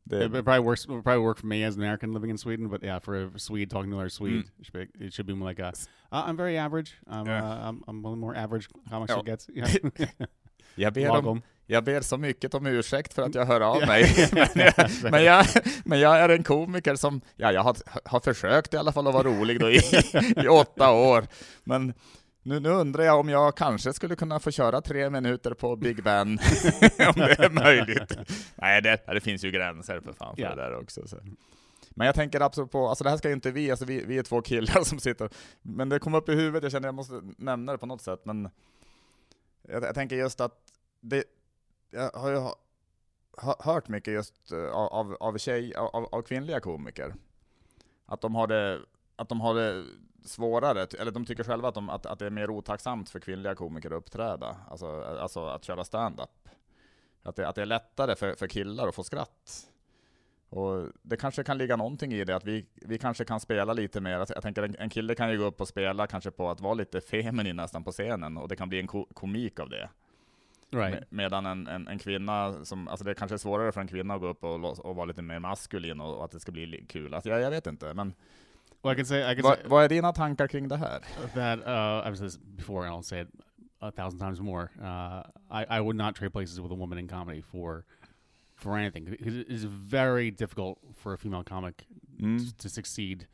det, It, it probably works. It probably work for me as an American living in Sweden, but yeah, for a Swede talking to another Swede, Mm. it, should be, it should be more like a, uh, I'm very average. I'm, Yeah. uh, I'm, I'm one more average comics Ja. it gets. Yeah. jag, ber om, Lagom. jag ber så mycket om ursäkt för att jag hör av mig. men, jag, men, jag, men jag är en komiker som, ja jag har, har försökt i alla fall att vara rolig då i, i åtta år. Men nu, nu undrar jag om jag kanske skulle kunna få köra tre minuter på Big Ben, om det är möjligt. Nej, det, det finns ju gränser för fan för Ja. det där också. Så. Men jag tänker absolut på, alltså det här ska ju inte vi, alltså vi, vi är två killar som sitter, men det kom upp i huvudet, jag känner jag måste nämna det på något sätt, men jag, jag tänker just att det, jag har ju hört mycket just eh, av, av, av, tjej, av, av kvinnliga komiker, att de har det, att de har det svårare, eller de tycker själva att, de, att, att det är mer otacksamt för kvinnliga komiker att uppträda, alltså, alltså att köra stand-up. Att det, att det är lättare för, för killar att få skratt. Och det kanske kan ligga någonting i det, att vi, vi kanske kan spela lite mer. Jag tänker en, en kille kan ju gå upp och spela kanske på att vara lite feminin nästan på scenen, och det kan bli en ko komik av det. Right. Med, medan en, en, en kvinna, som, alltså det kanske är svårare för en kvinna att gå upp och, och vara lite mer maskulin och, och att det ska bli li- kul. Alltså jag, jag vet inte, men Well, I can say I can vad, say vad är dina tankar kring det här? that uh, I've said this before, and I'll say it a thousand times more. Uh, I, I would not trade places with a woman in comedy for for anything. It is very difficult for a female comic Mm. to, to succeed.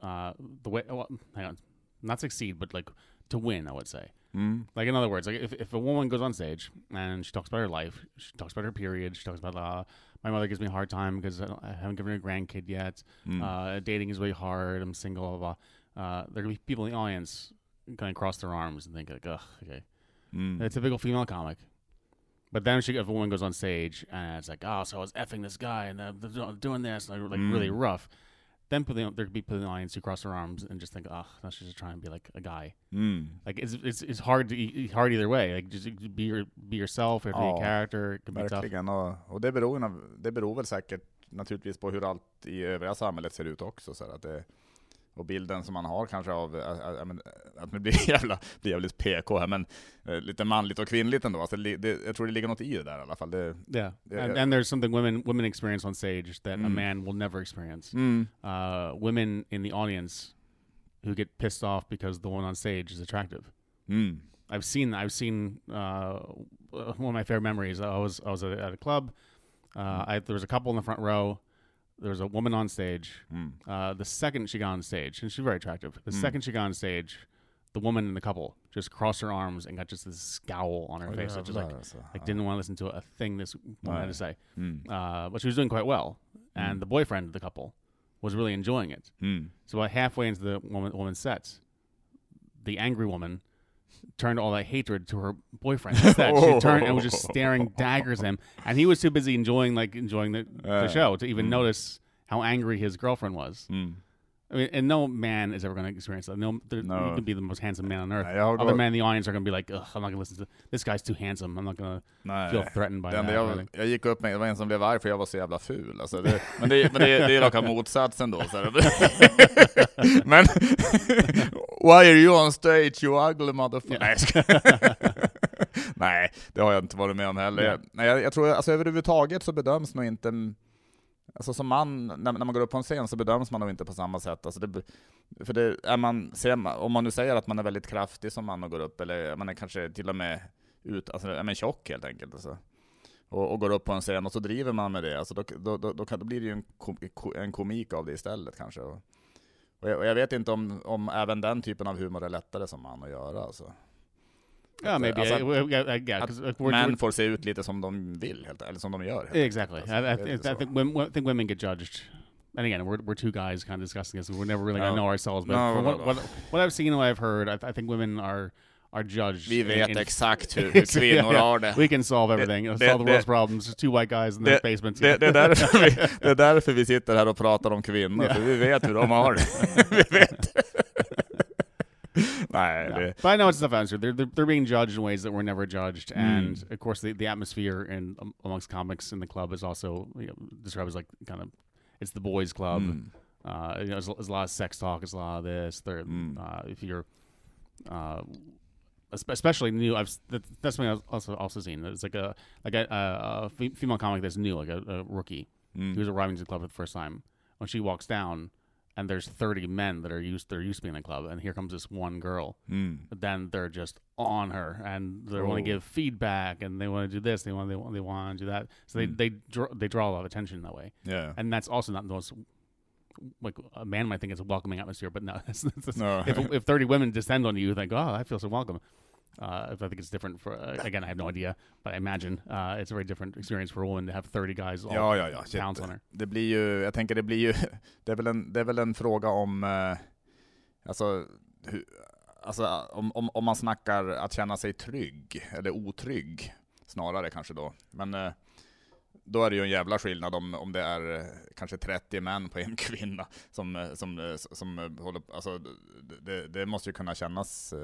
Uh, the way, well, hang on, not succeed, but like to win. I would say. Mm. Like in other words, like if, if a woman goes on stage and she talks about her life, she talks about her period, she talks about uh, my mother gives me a hard time because I, I haven't given her a grandkid yet. Mm. Uh, dating is really hard. I'm single. Blah, blah. Uh, there gonna be people in the audience kind of cross their arms and think like, ugh, okay, Mm. a typical female comic. But then she, if a woman goes on stage and it's like, oh, so I was effing this guy and uh, they're doing this, like, like really Mm. rough. Then people, there could be in the audience who cross their arms and just think, oh, that's just trying to be like a guy. Mm. Like it's it's, it's hard to it's hard either way. Like just be your be yourself or be Ja, a character. It can be tough. Verkligen, och, och det, beror, det beror väl säkert naturligtvis på hur allt i övriga samhället ser ut också. Så att det, och bilden som man har kanske av, äh, men, äh, att nu blir jävla, blir jävligt PK här, men äh, lite manligt och kvinnligt ändå. Alltså, det, det, jag tror det ligger något i det där i alla fall. Det, Yeah, Yeah, and, and there's something women women experience on stage that a Mm. man will never experience. mm. Uh, women in the audience who get pissed off because the one on stage is attractive. Mm. I've seen I've seen uh, one of my favorite memories. I was I was at a, at a club. Uh, I, there was a couple in the front row. There was a woman on stage. Mm. Uh, the second she got on stage, and she's very attractive. The Mm. second she got on stage, the woman in the couple just crossed her arms and got just this scowl on her Oj, face. That just like jävlar, like didn't want to listen to a thing this woman had to say. Mm. Uh, but she was doing quite well, and Mm. the boyfriend of the couple was really enjoying it. Mm. So about halfway into the woman woman's set, the angry woman turned all that hatred to her boyfriend. Instead, she turned and was just staring daggers at him, and he was too busy enjoying like enjoying the, Uh, the show to even mm. notice how angry his girlfriend was. Mm. I mean, and no man is ever going to experience that. No, there, No. you can be the most handsome man on earth. Nej, jag har Other gått- men in the audience are going to be like, Ugh, I'm not going to listen to this guy's too handsome. I'm not going to Nej. feel threatened by Det that. enda jag, anything." jag gick upp med, det var en som blev arg för jag var så jävla ful. Alltså det, men det, men det, det är raka motsatsen då. Så här. men, why are you on stage you ugly motherfucker? Nej, jag skojar. Nej, det har jag inte varit med om heller. Jag, nej, jag, jag tror alltså överhuvudtaget så bedöms nog inte alltså som man, när, när man går upp på en scen så bedöms man nog inte på samma sätt. Alltså det, för det, är man, ser man, om man nu säger att man är väldigt kraftig som man och går upp, eller man är kanske till och med ut, alltså är man tjock helt enkelt. Alltså. Och, och, går upp på en scen och så driver man med det, alltså då, då, då, då, kan, då blir det ju en, kom, en komik av det istället kanske. Och, och, jag, och jag vet inte om, om även den typen av humor är lättare som man att göra. Alltså. Yeah, maybe. Alltså, uh, yeah, yeah, att män får se ut lite som de vill, helt, eller som de gör. Exactly. Alltså, I, I, th I, think women, I think women get judged. And again, we're, we're two guys kind of discussing this. We're never really no. to know ourselves. But no, what, what, what, I've seen and what I've heard, I, I think women are are judged. Vi vet in, exakt hur, hur kvinnor har det. We can solve everything. Det, solve the world's problems. Two white guys in the basement. Det, det, är därför vi, det är därför vi sitter här och pratar om kvinnor, för vi vet hur de har det. vi vet. No. But I know it's tough answer. They're, they're, they're being judged in ways that were never judged, mm. and of course the, the atmosphere in um, amongst comics in the club is also you know, described as like kind of it's the boys' club. Mm. Uh, you know, there's, there's, a lot of sex talk. There's a lot of this. There, mm. uh, if you're uh, especially new. I've that's something I've also also seen. It's like a like a, a, a female comic that's new, like a, a rookie mm. who's arriving to the club for the first time. When she walks down, and there's 30 men that are used they're used to being in the club, and here comes this one girl. Mm. Then they're just on her, and they oh. want to give feedback, and they want to do this, they want they want they want to do that. So they mm. they draw they draw a lot of attention that way. Yeah, and that's also not the most like a man might think it's a welcoming atmosphere, but no. That's, that's, no. if, if 30 women descend on you, you think, oh, I feel so welcome. Uh, I think it's different for uh, again. I have no idea, but I imagine uh, it's a very different experience for a woman to have 30 guys all ja, ja, ja. pounds on her. Det blir ju, jag tänker det blir ju, det är väl en, det är väl en fråga om, eh, alltså, hur, alltså om, om, om man snackar att känna sig trygg, eller otrygg, snarare kanske då. Men eh, då är det ju en jävla skillnad om, om det är eh, kanske 30 män på en kvinna som, eh, som, eh, som, som håller alltså det, det måste ju kunna kännas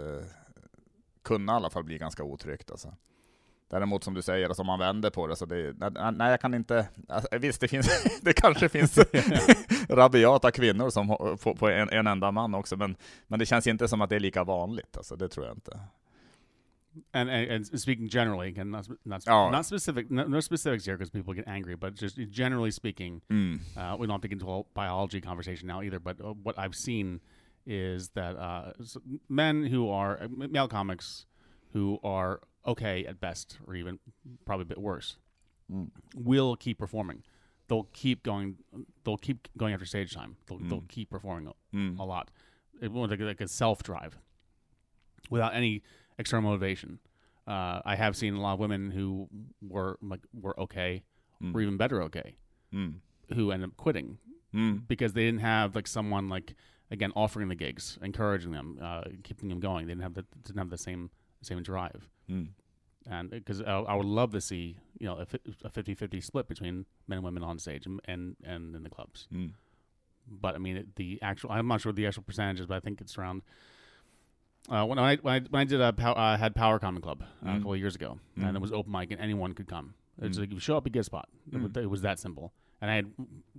kunna i alla fall bli ganska otryggt. Alltså. Däremot som du säger, alltså, om man vänder på det, så det, nej jag kan inte, alltså, visst det finns, det kanske finns rabiata kvinnor som på, på en, en, enda man också, men, men det känns inte som att det är lika vanligt, alltså, det tror jag inte. And, and, and speaking generally, again, not not, oh. not specific, no, no specifics here because people get angry, but just generally speaking, mm. uh, we don't have to get into a biology conversation now either. But uh, what I've seen is that uh, men who are uh, male comics who are okay at best, or even probably a bit worse, mm. will keep performing. They'll keep going. They'll keep going after stage time. They'll, mm. they'll keep performing a, mm. a lot. It will like, like a self drive, without any external motivation. Uh, I have seen a lot of women who were like were okay, mm. or even better okay, mm. who end up quitting mm. because they didn't have like someone like again offering the gigs, encouraging them, uh, keeping them going. They didn't have the didn't have the same same drive. Mm. And because I, I, would love to see you know a 50-50 split between men and women on stage and and, and in the clubs. Mm. But I mean it, the actual I'm not sure the actual percentages, but I think it's around. Uh, when I when I, when I did a pow, uh, had Power Common Club uh, mm. a couple of years ago, and it was open mic and anyone could come. It's mm. like you show up, you get a spot. It, was, it was that simple. And I had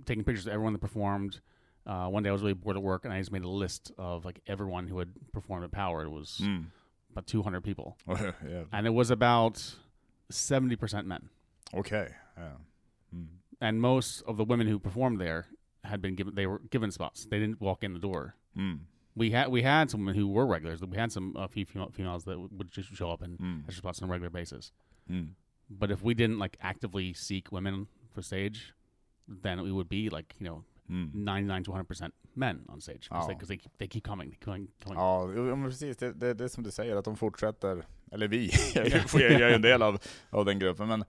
taken pictures of everyone that performed uh, one day I was really bored at work, and I just made a list of like everyone who had performed at Power. It was mm. about 200 people, yeah. and it was about 70 percent men. Okay, yeah. Mm. And most of the women who performed there had been given they were given spots. They didn't walk in the door. Mm. We had we had some women who were regulars. We had some a few females that would just show up and mm. extra spots on a regular basis. Mm. But if we didn't like actively seek women for stage, then we would be like you know Mm. 99 to 100% män on stage. Ja. they, they, they, keep coming, coming, coming. Ja, men precis. Det, det, det är som du säger, att de fortsätter, eller vi, jag är ju en del av, av den gruppen, men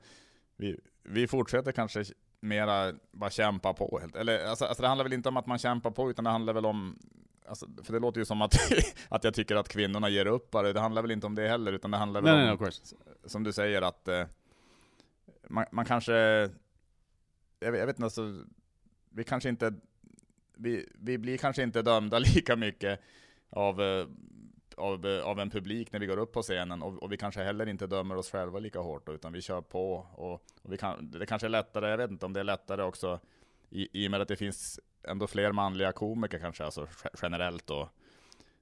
vi, vi fortsätter kanske mera bara kämpa på. Helt. Eller, alltså, alltså det handlar väl inte om att man kämpar på, utan det handlar väl om Alltså, för det låter ju som att, att jag tycker att kvinnorna ger upp bara. Det handlar väl inte om det heller, utan det handlar väl no, om, no, som du säger, att eh, man, man, kanske, jag vet, jag vet inte, alltså, vi kanske inte, vi, vi blir kanske inte dömda lika mycket av, eh, av, eh, av en publik när vi går upp på scenen, och, och vi kanske heller inte dömer oss själva lika hårt, utan vi kör på. Och, och vi kan, det kanske är lättare, jag vet inte om det är lättare också, i, i och med att det finns ändå fler manliga komiker kanske, alltså generellt då,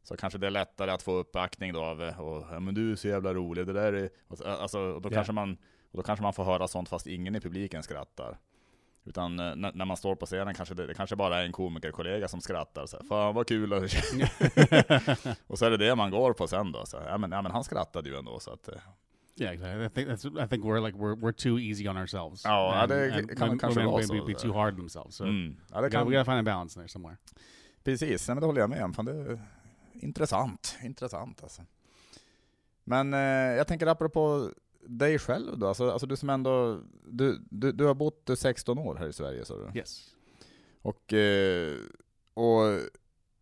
så kanske det är lättare att få uppbackning då av, och, ja, men du är så jävla rolig, det där är, alltså, och då, yeah. kanske man, och då kanske man får höra sånt fast ingen i publiken skrattar. Utan eh, när, man står på scenen kanske det, det kanske bara är en komikerkollega som skrattar så här, Fan vad kul! och så är det det man går på sen då. Så, ja, men, ja men han skrattade ju ändå så att... eh, Yeah, exactly. I think that's. I think we're like we're we're too easy on ourselves. Ja, and, det and kan kanske women vara be, så. too hard on themselves. So Mm. Ja, det we, gotta, kan, we gotta find a balance there somewhere. Precis, nej, men det håller jag med om. Fan, det är intressant. Intressant alltså. Men eh, jag tänker apropå dig själv då, alltså, alltså du som ändå, du, du, du har bott 16 år här i Sverige sa du? Yes. Och, eh, och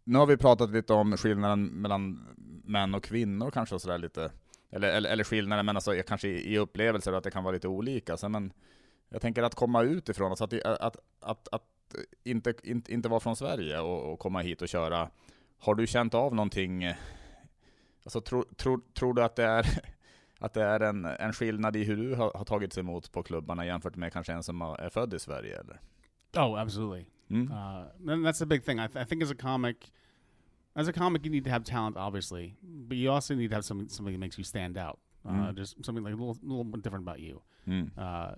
nu har vi pratat lite om skillnaden mellan män och kvinnor kanske och sådär lite, eller, eller, eller skillnaden men alltså kanske i, i upplevelser att det kan vara lite olika. Så, men jag tänker att komma utifrån, alltså att, att, att, att inte, inte, inte vara från Sverige och, och komma hit och köra. Har du känt av någonting, alltså tror tro, tror du att det är att det är en, en skillnad i hur du har, har tagits emot på klubbarna jämfört med kanske en som är född i Sverige eller? Oh, absolutely. Mm. Uh, and that's the big thing. I, th- I think as a comic, as a comic, you need to have talent, obviously, but you also need to have something something that makes you stand out. Uh, Mm. Just something like a little, little bit different about you. Mm. Uh,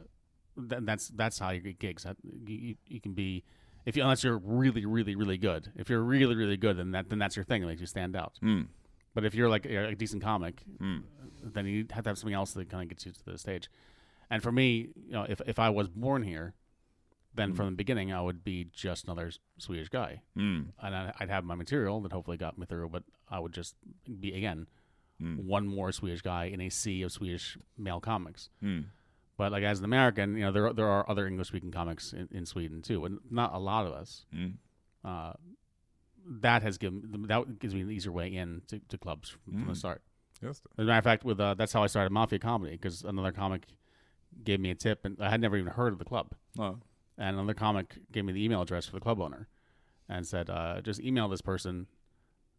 th- that's that's how you get gigs. You, you, you can be, if you unless you're really, really, really good. If you're really, really good, then that then that's your thing that makes you stand out. Mm. But if you're like a, a decent comic, Mm. Then you have to have something else that kind of gets you to the stage. And for me, you know, if if I was born here, then Mm. from the beginning I would be just another Swedish guy, Mm. and I- I'd have my material that hopefully got me through. But I would just be again Mm. one more Swedish guy in a sea of Swedish male comics. Mm. But like as an American, you know, there there are other English speaking comics in, in Sweden too, and not a lot of us. Mm. Uh, that has given that gives me an easier way in to, to clubs from, from Mm. the start. Just. As a matter of fact, with uh, that's how I started Mafia Comedy because another comic gave me a tip, and I had never even heard of the club. Ja. And another comic gave me the email address for the club owner, and said, uh, "Just email this person."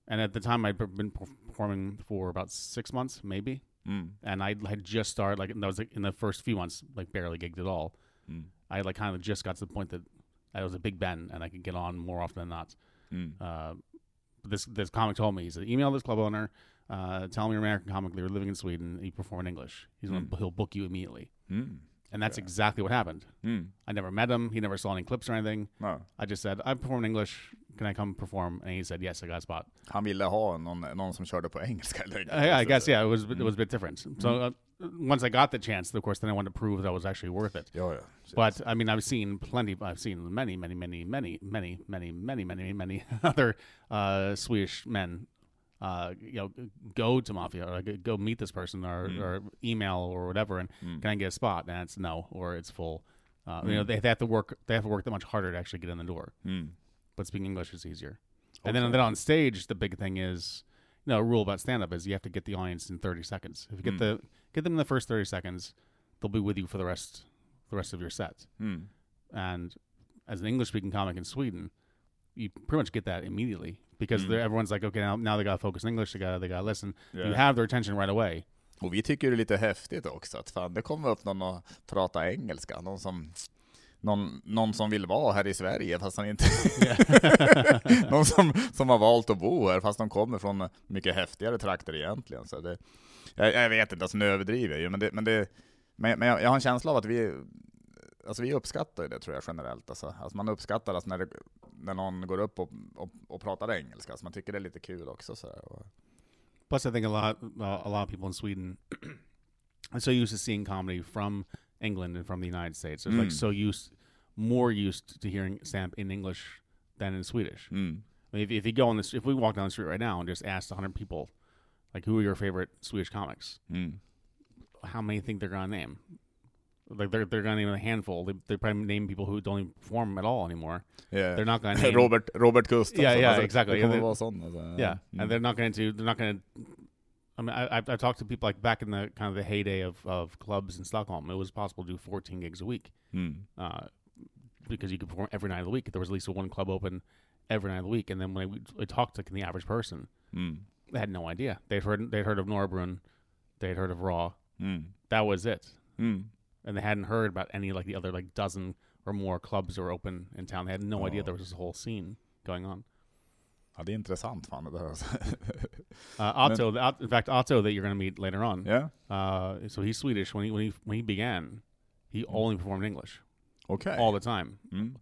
And at the time, I'd been performing for about six months, maybe, Mm. and I had just started like and that was like, in the first few months, like barely gigged at all. Mm. I like kind of just got to the point that I was a Big Ben, and I could get on more often than not. Mm. Uh, this this comic told me he said email this club owner, uh, tell him you're American comic, you're living in Sweden, you perform in English. He's gonna, Mm. he'll book you immediately, Mm. and that's Okay. exactly what happened. Mm. I never met him. He never saw any clips or anything. Ja. I just said I perform in English. Can I come perform? And he said yes. I got a spot. Han ville ha någon, någon som körde på engelska. I, I guess yeah. It was it Mm. was a bit different. So uh, once I got the chance, of course, then I wanted to prove that I was actually worth it. Ja, ja. But I mean, I've seen plenty. I've seen many, many, many, many, many, many, many, many, many other uh, Swedish men, uh, you know, go to mafia or like, go meet this person or, Mm. or email or whatever, and Mm. can I get a spot? And it's no, or it's full. Uh, You Mm. know, they, they have to work. They have to work that much harder to actually get in the door. Mm. But speaking English is easier. And then, Okay. then on stage, the big thing is, you know, a rule about stand up is you have to get the audience in 30 seconds. If you get Mm. the get them in the first 30 seconds, they'll be with you for the rest the rest of your set. Mm. And as an English speaking comic in Sweden, you pretty much get that immediately because Mm. everyone's like, okay, now, now they got to focus in English. They got they got to listen. Ja. You have their attention right away. Och vi tycker det är lite häftigt också, att fan, det kommer upp någon och prata engelska, någon som någon, någon som vill vara här i Sverige fast han inte... någon som, som har valt att bo här fast de kommer från mycket häftigare trakter egentligen. Så det, jag, jag vet inte, alltså nu överdriver jag ju, men, det, men, det, men, men jag, jag har en känsla av att vi, alltså vi uppskattar det tror jag generellt. Alltså, alltså man uppskattar alltså när, det, när någon går upp och, och, och pratar engelska, så man tycker det är lite kul också. Så Plus, I think a lot uh, a lot of people in Sweden are so used to seeing comedy from England and from the United States. They're Mm. like so used, more used to hearing stand in English than in Swedish. mm, I mean, if, if you go on this, if we walk down the street right now and just asked 100 people, like, who are your favorite Swedish comics? mm, How many think they're gonna name? Like they're they're gonna name a handful. They they probably name people who don't even perform at all anymore. yeah. They're not gonna name Robert, Robert Gustafsson. Yeah, yeah, alltså, exactly. Yeah, vara sån. Alltså. Yeah, Mm. and they're not going to. They're not going to. I mean, I, I've, I've talked to people like back in the kind of the heyday of, of clubs in Stockholm. It was possible to do 14 gigs a week Mm. uh, because you could perform every night of the week. There was at least one club open every night of the week. And then when I, I talked to like, the average person, Mm. they had no idea. They'd heard they'd heard of Norra Brunn, they'd heard of Raw. Mm. That was it, Mm. And they hadn't heard about any like the other like dozen or more clubs that were open in town. They had no idea Oh. there was this whole scene going on. Ja, det är intressant fan det där. Uh, Otto, the, in fact, Otto that you're going to meet later on. Yeah. Uh, so he's Swedish. When he when he when he began, he only performed English. Okay. all the time. Mm.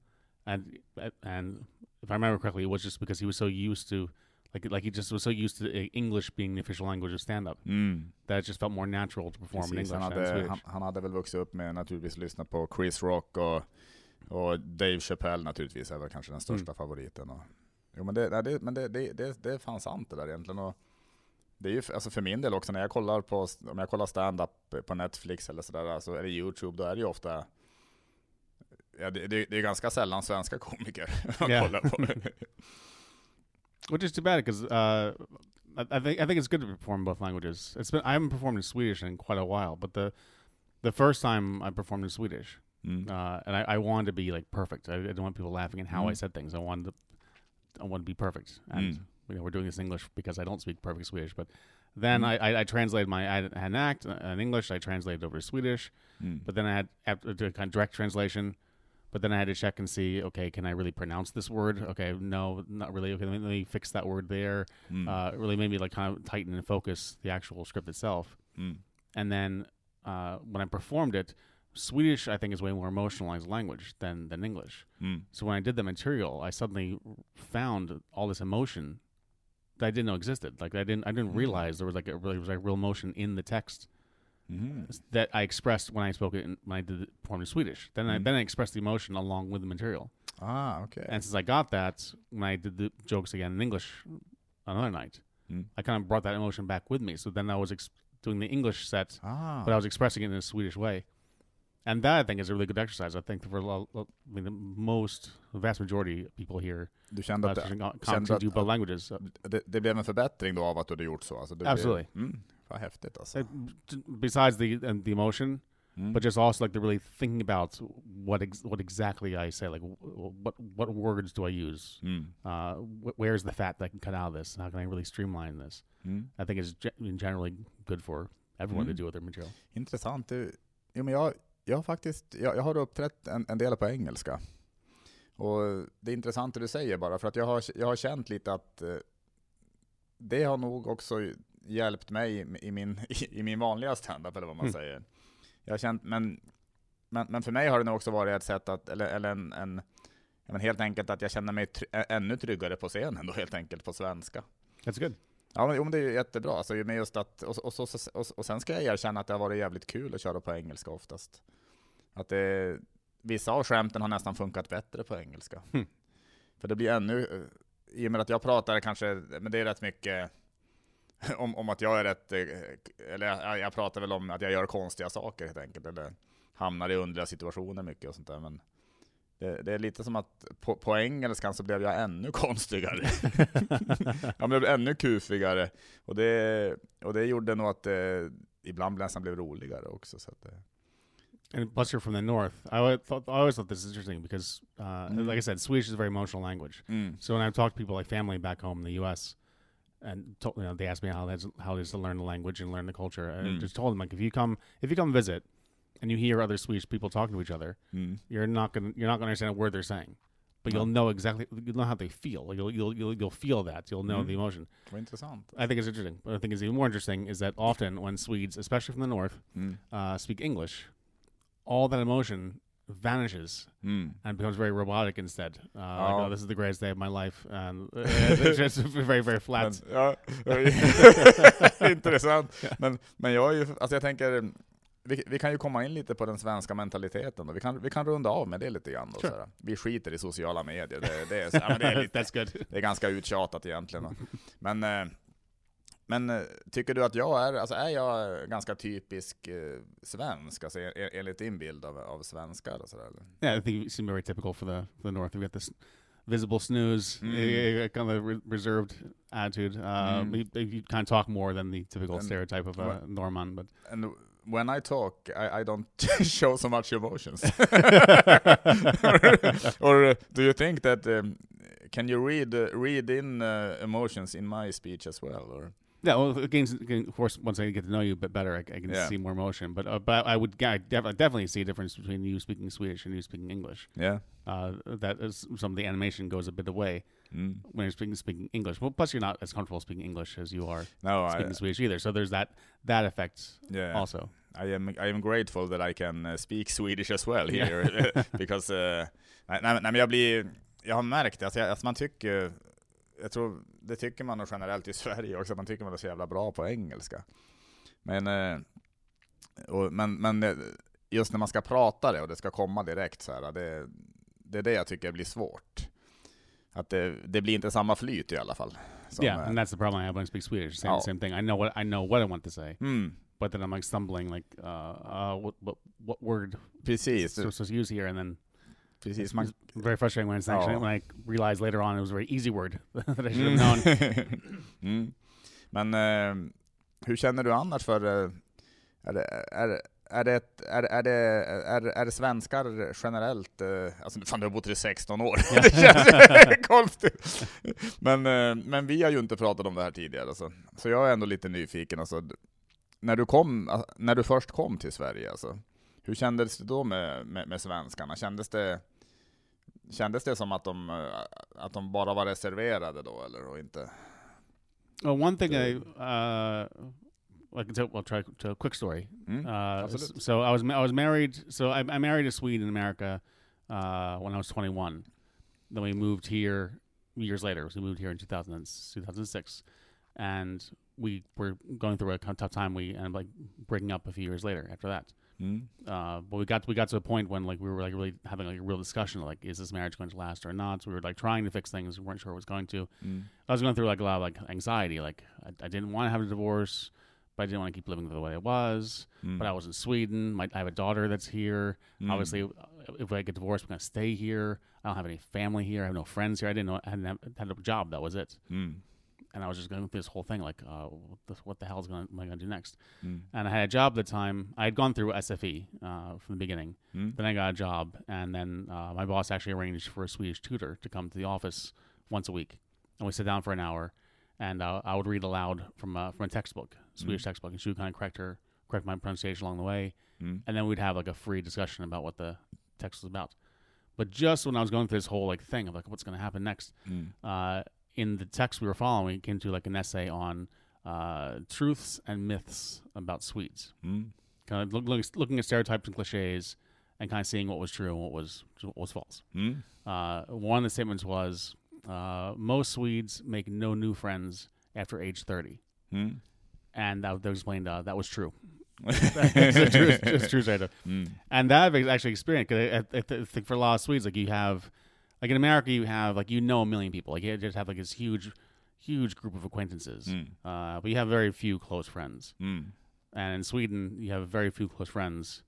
and and if I remember correctly, it was just because he was so used to like like he just was so used to uh, English being the official language of stand up Mm. that it just felt more natural to perform in Precis, English han, in hade, han, han hade väl vuxit upp med naturligtvis lyssna på Chris Rock och, och Dave Chappelle naturligtvis är väl kanske den största Mm. favoriten. Och, jo men, det, det, men det, det, det, det är fan sant det där egentligen. Och det är ju alltså för min del också när jag kollar på, om jag kollar stand-up på Netflix eller sådär, alltså, eller YouTube, då är det ju ofta Ja, det, det, det är ganska sällan svenska komiker man Ja. kollar på. Which is too bad because uh, I, I think I think it's good to perform both languages. It's been I haven't performed in Swedish in quite a while, but the the first time I performed in Swedish, Mm. uh, and I, I wanted to be like perfect. I, I didn't want people laughing at how I Mm. said things. I wanted to I wanted to be perfect, and Mm. you know we're doing this in English because I don't speak perfect Swedish. But then Mm. I, I, I translated my I had an act uh, in English. I translated over to Swedish, Mm. but then I had after do a kind of direct translation. But then I had to check and see, okay, can I really pronounce this word? Okay, no, not really. Okay, let me, fix that word there. Mm. Uh, it really made me like kind of tighten and focus the actual script itself. Mm. And then uh, when I performed it, Swedish I think is way more emotionalized language than than English. Mm. So when I did the material, I suddenly found all this emotion that I didn't know existed. Like I didn't I didn't Mm. realize there was like a really was like real emotion in the text Mhm. that I expressed when I spoke it in, when I did it, performed in Swedish. Then I Mm. then I expressed the emotion along with the material. Ah, okay. And since I got that when I did the jokes again in English another night, Mm. I kind of brought that emotion back with me. So then I was ex- doing the English set, Ah. but I was expressing it in a Swedish way. And that I think is a really good exercise. I think for a lot, I mean, the most, the vast majority of people here du kände att kände att- do both languages. Uh, det, det blev en förbättring då av att du hade gjort så? Alltså Absolutely. Blev, mm, alltså. uh, besides the and the emotion, Mm. but just also like the really thinking about what ex- what exactly I say, like w- what what words do I use? Mm. Uh, wh- where's the fat that I can cut out of this? How can I really streamline this? Mm. I think it's ge- generally good for everyone Mm. to do with their material. Intressant. Du, jo, men jag, jag faktiskt jag, jag har uppträtt en, en del på engelska. Och det är intressant det du säger bara, för att jag har, jag har känt lite att eh, det har nog också hjälpt mig i, min, i, i min vanliga standup, eller vad man Mm. säger. Jag har känt, men, men, men för mig har det nog också varit ett sätt att, eller, eller en, en men helt enkelt att jag känner mig try, ännu tryggare på scenen då helt enkelt på svenska. That's good. Ja men, jo, men det är ju jättebra, alltså, med just att, och, och, och, och sen ska jag erkänna att det har varit jävligt kul att köra på engelska oftast. Att det, vissa av skämten har nästan funkat bättre på engelska. Hmm. För det blir ännu, eh, i och med att jag pratar kanske, men det är rätt mycket om, om att jag är rätt, eh, eller jag, jag pratar väl om att jag gör konstiga saker helt enkelt, eller hamnar i underliga situationer mycket och sånt där. Men det, det är lite som att på, på engelskan så blev jag ännu konstigare. jag blev ännu kufigare. Och det, och det gjorde nog att det ibland nästan blev roligare också. Så att det, And plus, you're from the north. I thought, I always thought this is interesting because, uh, Mm. like I said, Swedish is a very emotional language. So when I've talked to people like family back home in the U.S. and to, you know they asked me how that's how it is to learn the language and learn the culture, I Mm. just told them like if you come if you come visit and you hear other Swedish people talking to each other, Mm. you're not gonna you're not gonna understand a word they're saying, but No. you'll know exactly you'll know how they feel. Like you'll you'll you'll, you'll feel that. You'll know Mm. the emotion. I think it's interesting. But I think is even more interesting is that often when Swedes, especially from the north, Mm. uh, speak English, all that emotion vanishes Mm. and becomes very robotic instead. Uh, like, Oh. oh, this is the greatest day of my life, and uh, it's very, very flat. Men, ja, intressant. Men, men jag är ju, alltså jag tänker, vi, vi kan ju komma in lite på den svenska mentaliteten då. Vi kan, vi kan runda av med det lite grann då. Sure. såhär. Vi skiter i sociala medier. Det, det, är, så- ja, men det, är, lite, That's good. det är ganska uttjatat egentligen. då. Men, eh, men eh, tycker du att jag är, alltså är jag ganska typisk eh, svensk, alltså en- en- enligt din bild av, av svenskar och sådär? Yeah, I think you seem very typical for the for the north. We got this visible snooze, Mm. eh, eh, kind of re- reserved attitude. Uh, Mm. you, you kind of talk more than the typical And stereotype of a what- Norman, but And when I talk, I, I don't show so much emotions. or, or uh, do you think that um, can you read uh, read in uh, emotions in my speech as well? Or Yeah, well, again, again, of course, once I get to know you a bit better, I, I can Yeah. see more emotion. But uh, but I would I def- I definitely see a difference between you speaking Swedish and you speaking English. Yeah. Uh, that is some of the animation goes a bit away Mm. when you're speaking speaking English. Well, plus you're not as comfortable speaking English as you are No, I, speaking Swedish either. So there's that that effect yeah. also. I am I am grateful that I can uh, speak Swedish as well here because uh, nej, nej, nej, men jag blir jag har märkt att jag, att man tycker jag tror det tycker man nog generellt i Sverige också man tycker man är så jävla bra på engelska. Men eh, och, men men just när man ska prata det och det ska komma direkt så här det det är det jag tycker blir svårt. Att det, det blir inte samma flyt i alla fall. som, yeah, eh, and that's the problem I have when I speak Swedish. Same Oh. same thing. I know what I know what I want to say, mm, but then I'm like stumbling like uh, uh what what, what word precis, so to use here, and then precis. Man, very frustrating when it's actually Oh. when I realize later on it was a very easy word that I should have known. mm. Men eh, hur känner du annars för, eh, är det, är, är det, ett- är, är det, är, är det svenskar generellt, eh, alltså fan du har bott här i 16 år, det känns konstigt. Men, eh, men vi har ju inte pratat om det här tidigare, alltså. så jag är ändå lite nyfiken. Alltså, när, du kom, när du först kom till Sverige, alltså, hur kändes det då med, med, med svenskarna? Kändes det, kändes det som att de, eh, att de bara var reserverade då, eller och inte? Well, one thing I uh, I can tell. I'll try to tell a quick story. Mm? Uh, so I was I was married. So I, I married a Swede in America uh, when I was 21. Then we moved here years later. So we moved here in 2000, 2006, and we were going through a tough time. We ended up like breaking up a few years later after that. Mm. Uh, but we got we got to a point when like we were like really having like a real discussion like is this marriage going to last or not? So we were like trying to fix things. We weren't sure it was going to. Mm. I was going through like a lot of like anxiety. Like I, I didn't want to have a divorce, but I didn't want to keep living the way it was. Mm. But I was in Sweden. My, I have a daughter that's here. Mm. Obviously, uh, if I get divorced, I'm going to stay here. I don't have any family here. I have no friends here. I didn't know. I hadn't have, had a job. That was it. Mm. And I was just going through this whole thing like, uh, what, the, what the hell is going am I going to do next? Mm. And I had a job at the time. I had gone through SFI uh, from the beginning. Mm. Then I got a job, and then uh, my boss actually arranged for a Swedish tutor to come to the office once a week, and we sit down for an hour, and uh, I would read aloud from uh, from a textbook, Swedish textbook, and she would kind of correct her, correct my pronunciation along the way, Mm. and then we'd have like a free discussion about what the text was about. But just when I was going through this whole like thing of like what's going to happen next, Mm. uh, in the text we were following, it came to like an essay on uh, truths and myths about Swedes Mm. kind of look, look, looking at stereotypes and cliches and kind of seeing what was true and what was what was false. Mm. Uh, one of the statements was uh, most Swedes make no new friends after age thirty, Mm. and that, explained uh, that was true. it's a true, it's true. Mm. And that I've actually experienced. Cause I, I, I think for a lot of Swedes, like you have, like in America, you have like you know a million people. Like you just have like this huge, huge group of acquaintances, Mm. uh, but you have very few close friends. Mm. And in Sweden, you have very few close friends,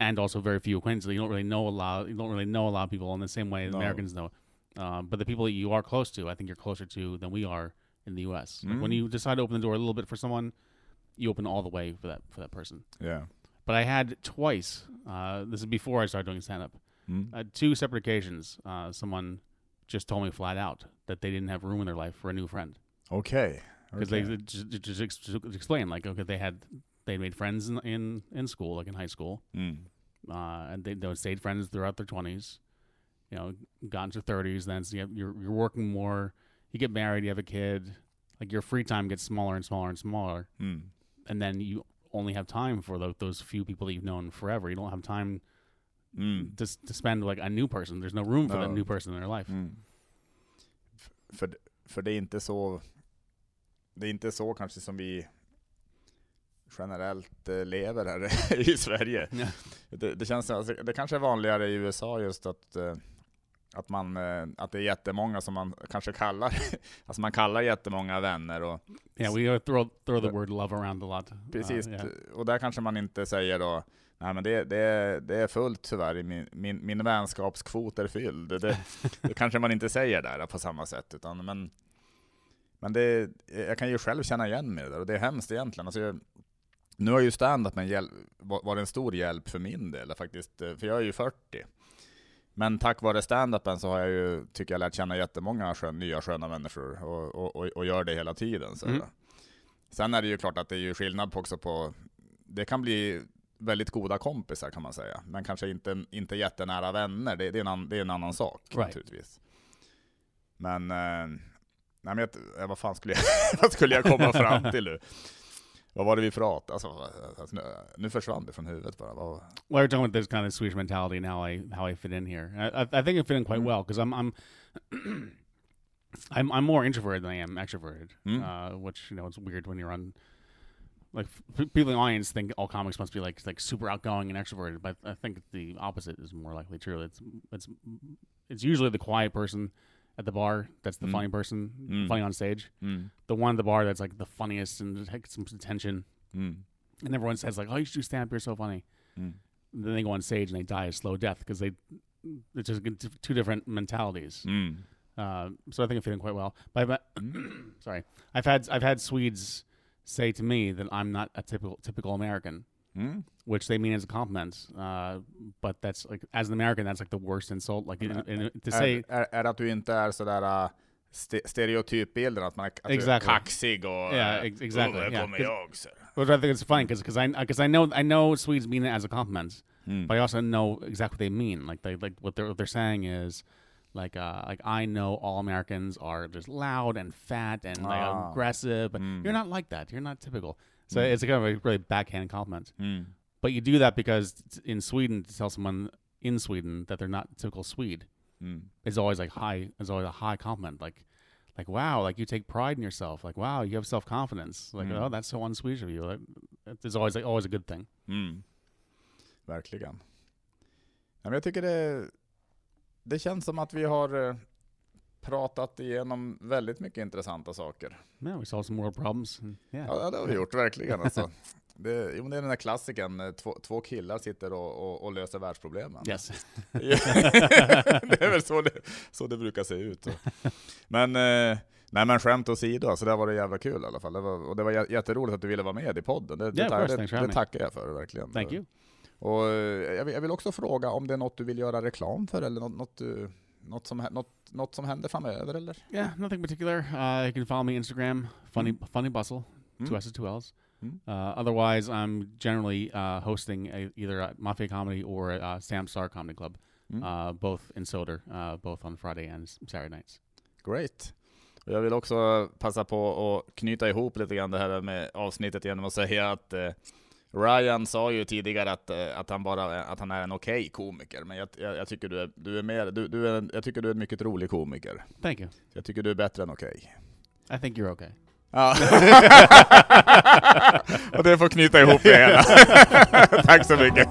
and also very few acquaintances. You don't really know a lot. You don't really know a lot of people in the same way No. Americans know. Um, but the people that you are close to, I think you're closer to than we are in the U.S. Like when Mm. you decide to open the door a little bit for someone, you open all the way for that for that person. Yeah. But I had twice. Uh, this is before I started doing stand up. Mm. Uh, two separate occasions. Uh, someone just told me flat out that they didn't have room in their life for a new friend Okay. because Okej. they just, just, just, explain like okay they had they made friends in, in in school like in high school Mm. uh, and they, they stayed friends throughout their twenties. You know, got into thirties. Then so you have, you're you're working more. You get married. You have a kid. Like your free time gets smaller and smaller and smaller, Mm. and then you only have time for tho- those few people that you've known forever. You don't have time Mm. to to spend like a new person. There's no room for that No. new person in their life. Mm. För, för det är inte så Det är inte så kanske som vi generellt eh, lever här i Sverige. Ja. Det, det känns alltså, det kanske är vanligare i USA just att eh, att man eh, att det är jättemånga som man kanske kallar alltså man kallar jättemånga vänner och Yeah, we uh, throw throw the word love around a lot. Precis, Uh, yeah. och där kanske man inte säger då Nej men det, det, är, det är fullt tyvärr, min, min, min vänskapskvot är fylld. Det, det, kanske man inte säger där på samma sätt. Utan, men men det, jag kan ju själv känna igen mig där och det är hemskt egentligen. Alltså jag, nu har ju stand-up varit en stor hjälp för min del faktiskt, för jag är ju 40. Men tack vare stand-upen så har jag ju, tycker jag, lärt känna jättemånga skön, nya sköna människor och, och, och, och gör det hela tiden. Så, Mm. Sen är det ju klart att det är ju skillnad på också på, det kan bli väldigt goda kompisar kan man säga, men kanske inte, inte jättenära vänner, det, det, är, en, an, det är en annan sak Right. naturligtvis. Men, eh, nej men jag, eh, vad fan skulle jag, vad skulle jag komma fram till nu? Vad var det vi pratade alltså, alltså, nu, försvann det från huvudet bara. Vad, Well, we're talking about this kind of Swedish mentality and how I how I fit in here. I, I think I fit in quite Mm. well because I'm I'm I'm I'm more introverted than I am extroverted. Mm. Uh, which you know it's weird when you're on. Like people in the audience think all comics must be like like super outgoing and extroverted, but I think the opposite is more likely true. It's it's it's usually the quiet person at the bar that's the Mm. funny person, Mm. funny on stage. mm, The one at the bar that's like the funniest and takes some attention, mm, and everyone says like, "Oh, you should do stand up. You're so funny." mm, then they go on stage and they die a slow death because they it's just two different mentalities. mm, Uh, so I think I'm feeling quite well. But I've, mm. sorry, I've had I've had Swedes say to me that I'm not a typical typical American, Mm. which they mean as a compliment. Uh, but that's like as an American, that's like the worst insult. Like in, in, to say Är, är, att du inte är sådär uh, ste stereotypbilden, att man är, att du är Exactly. kaxig och Yeah, uh, ex- exactly, "Oh, yeah, jag, så. Which I think it's funny because I because I know I know Swedes mean it as a compliment, Mm. but I also know exactly what they mean. Like they like what they're what they're saying is like uh like I know all Americans are just loud and fat and like Ah. aggressive, but Mm. you're not like that. You're not typical. So Mm. it's a kind of a really backhand compliment. Mm. But you do that because in Sweden to tell someone in Sweden that they're not typical Swede Mm. is always like high is always a high compliment. Like like wow, like you take pride in yourself. Like wow, you have self confidence. Like Mm. oh, that's so un-Swedish of you. Like, It's always like always a good thing. Mm. Verkligen. Ja, men jag tycker det, det känns som att vi har eh, pratat igenom väldigt mycket intressanta saker. Yeah, we solved some world problems. and- Yeah. Ja, det har vi gjort, verkligen. Alltså. Det, jo, det är den där klassiken, eh, två, två killar sitter och, och, och löser världsproblemen. Yes. det är väl så det, så det brukar se ut. Men, eh, nej men skämt åsido, alltså det har varit jävla kul i alla fall. Det var, och det var jä- jätteroligt att du ville vara med i podden. Det, det, Yeah, det, det me. tackar jag för, verkligen. Thank you. Och eh, jag vill, också fråga om det är något du vill göra reklam för, eller något, något, du, något, som, något, något som händer framöver, eller? Yeah, nothing particular. Uh, you can follow me Instagram, funny funny bustle, two Mm. S's, two L's. Mm. Uh, otherwise, I'm generally uh, hosting a, either at Mafia Comedy or at uh, Sam Star Comedy Club, Mm. uh, both in Soder, uh, both on Friday and Saturday nights. Great. Jag vill också passa på att knyta ihop lite grann det här med avsnittet genom att säga att eh, Ryan sa ju tidigare att, eh, att, han bara, att han är en okej komiker, men jag, jag, jag tycker du är, du är mer, du, du är, jag tycker du är en mycket rolig komiker. Thank you. Jag tycker du är bättre än okej. I think you're okay. Ja. och det får knyta ihop det hela. Tack så mycket.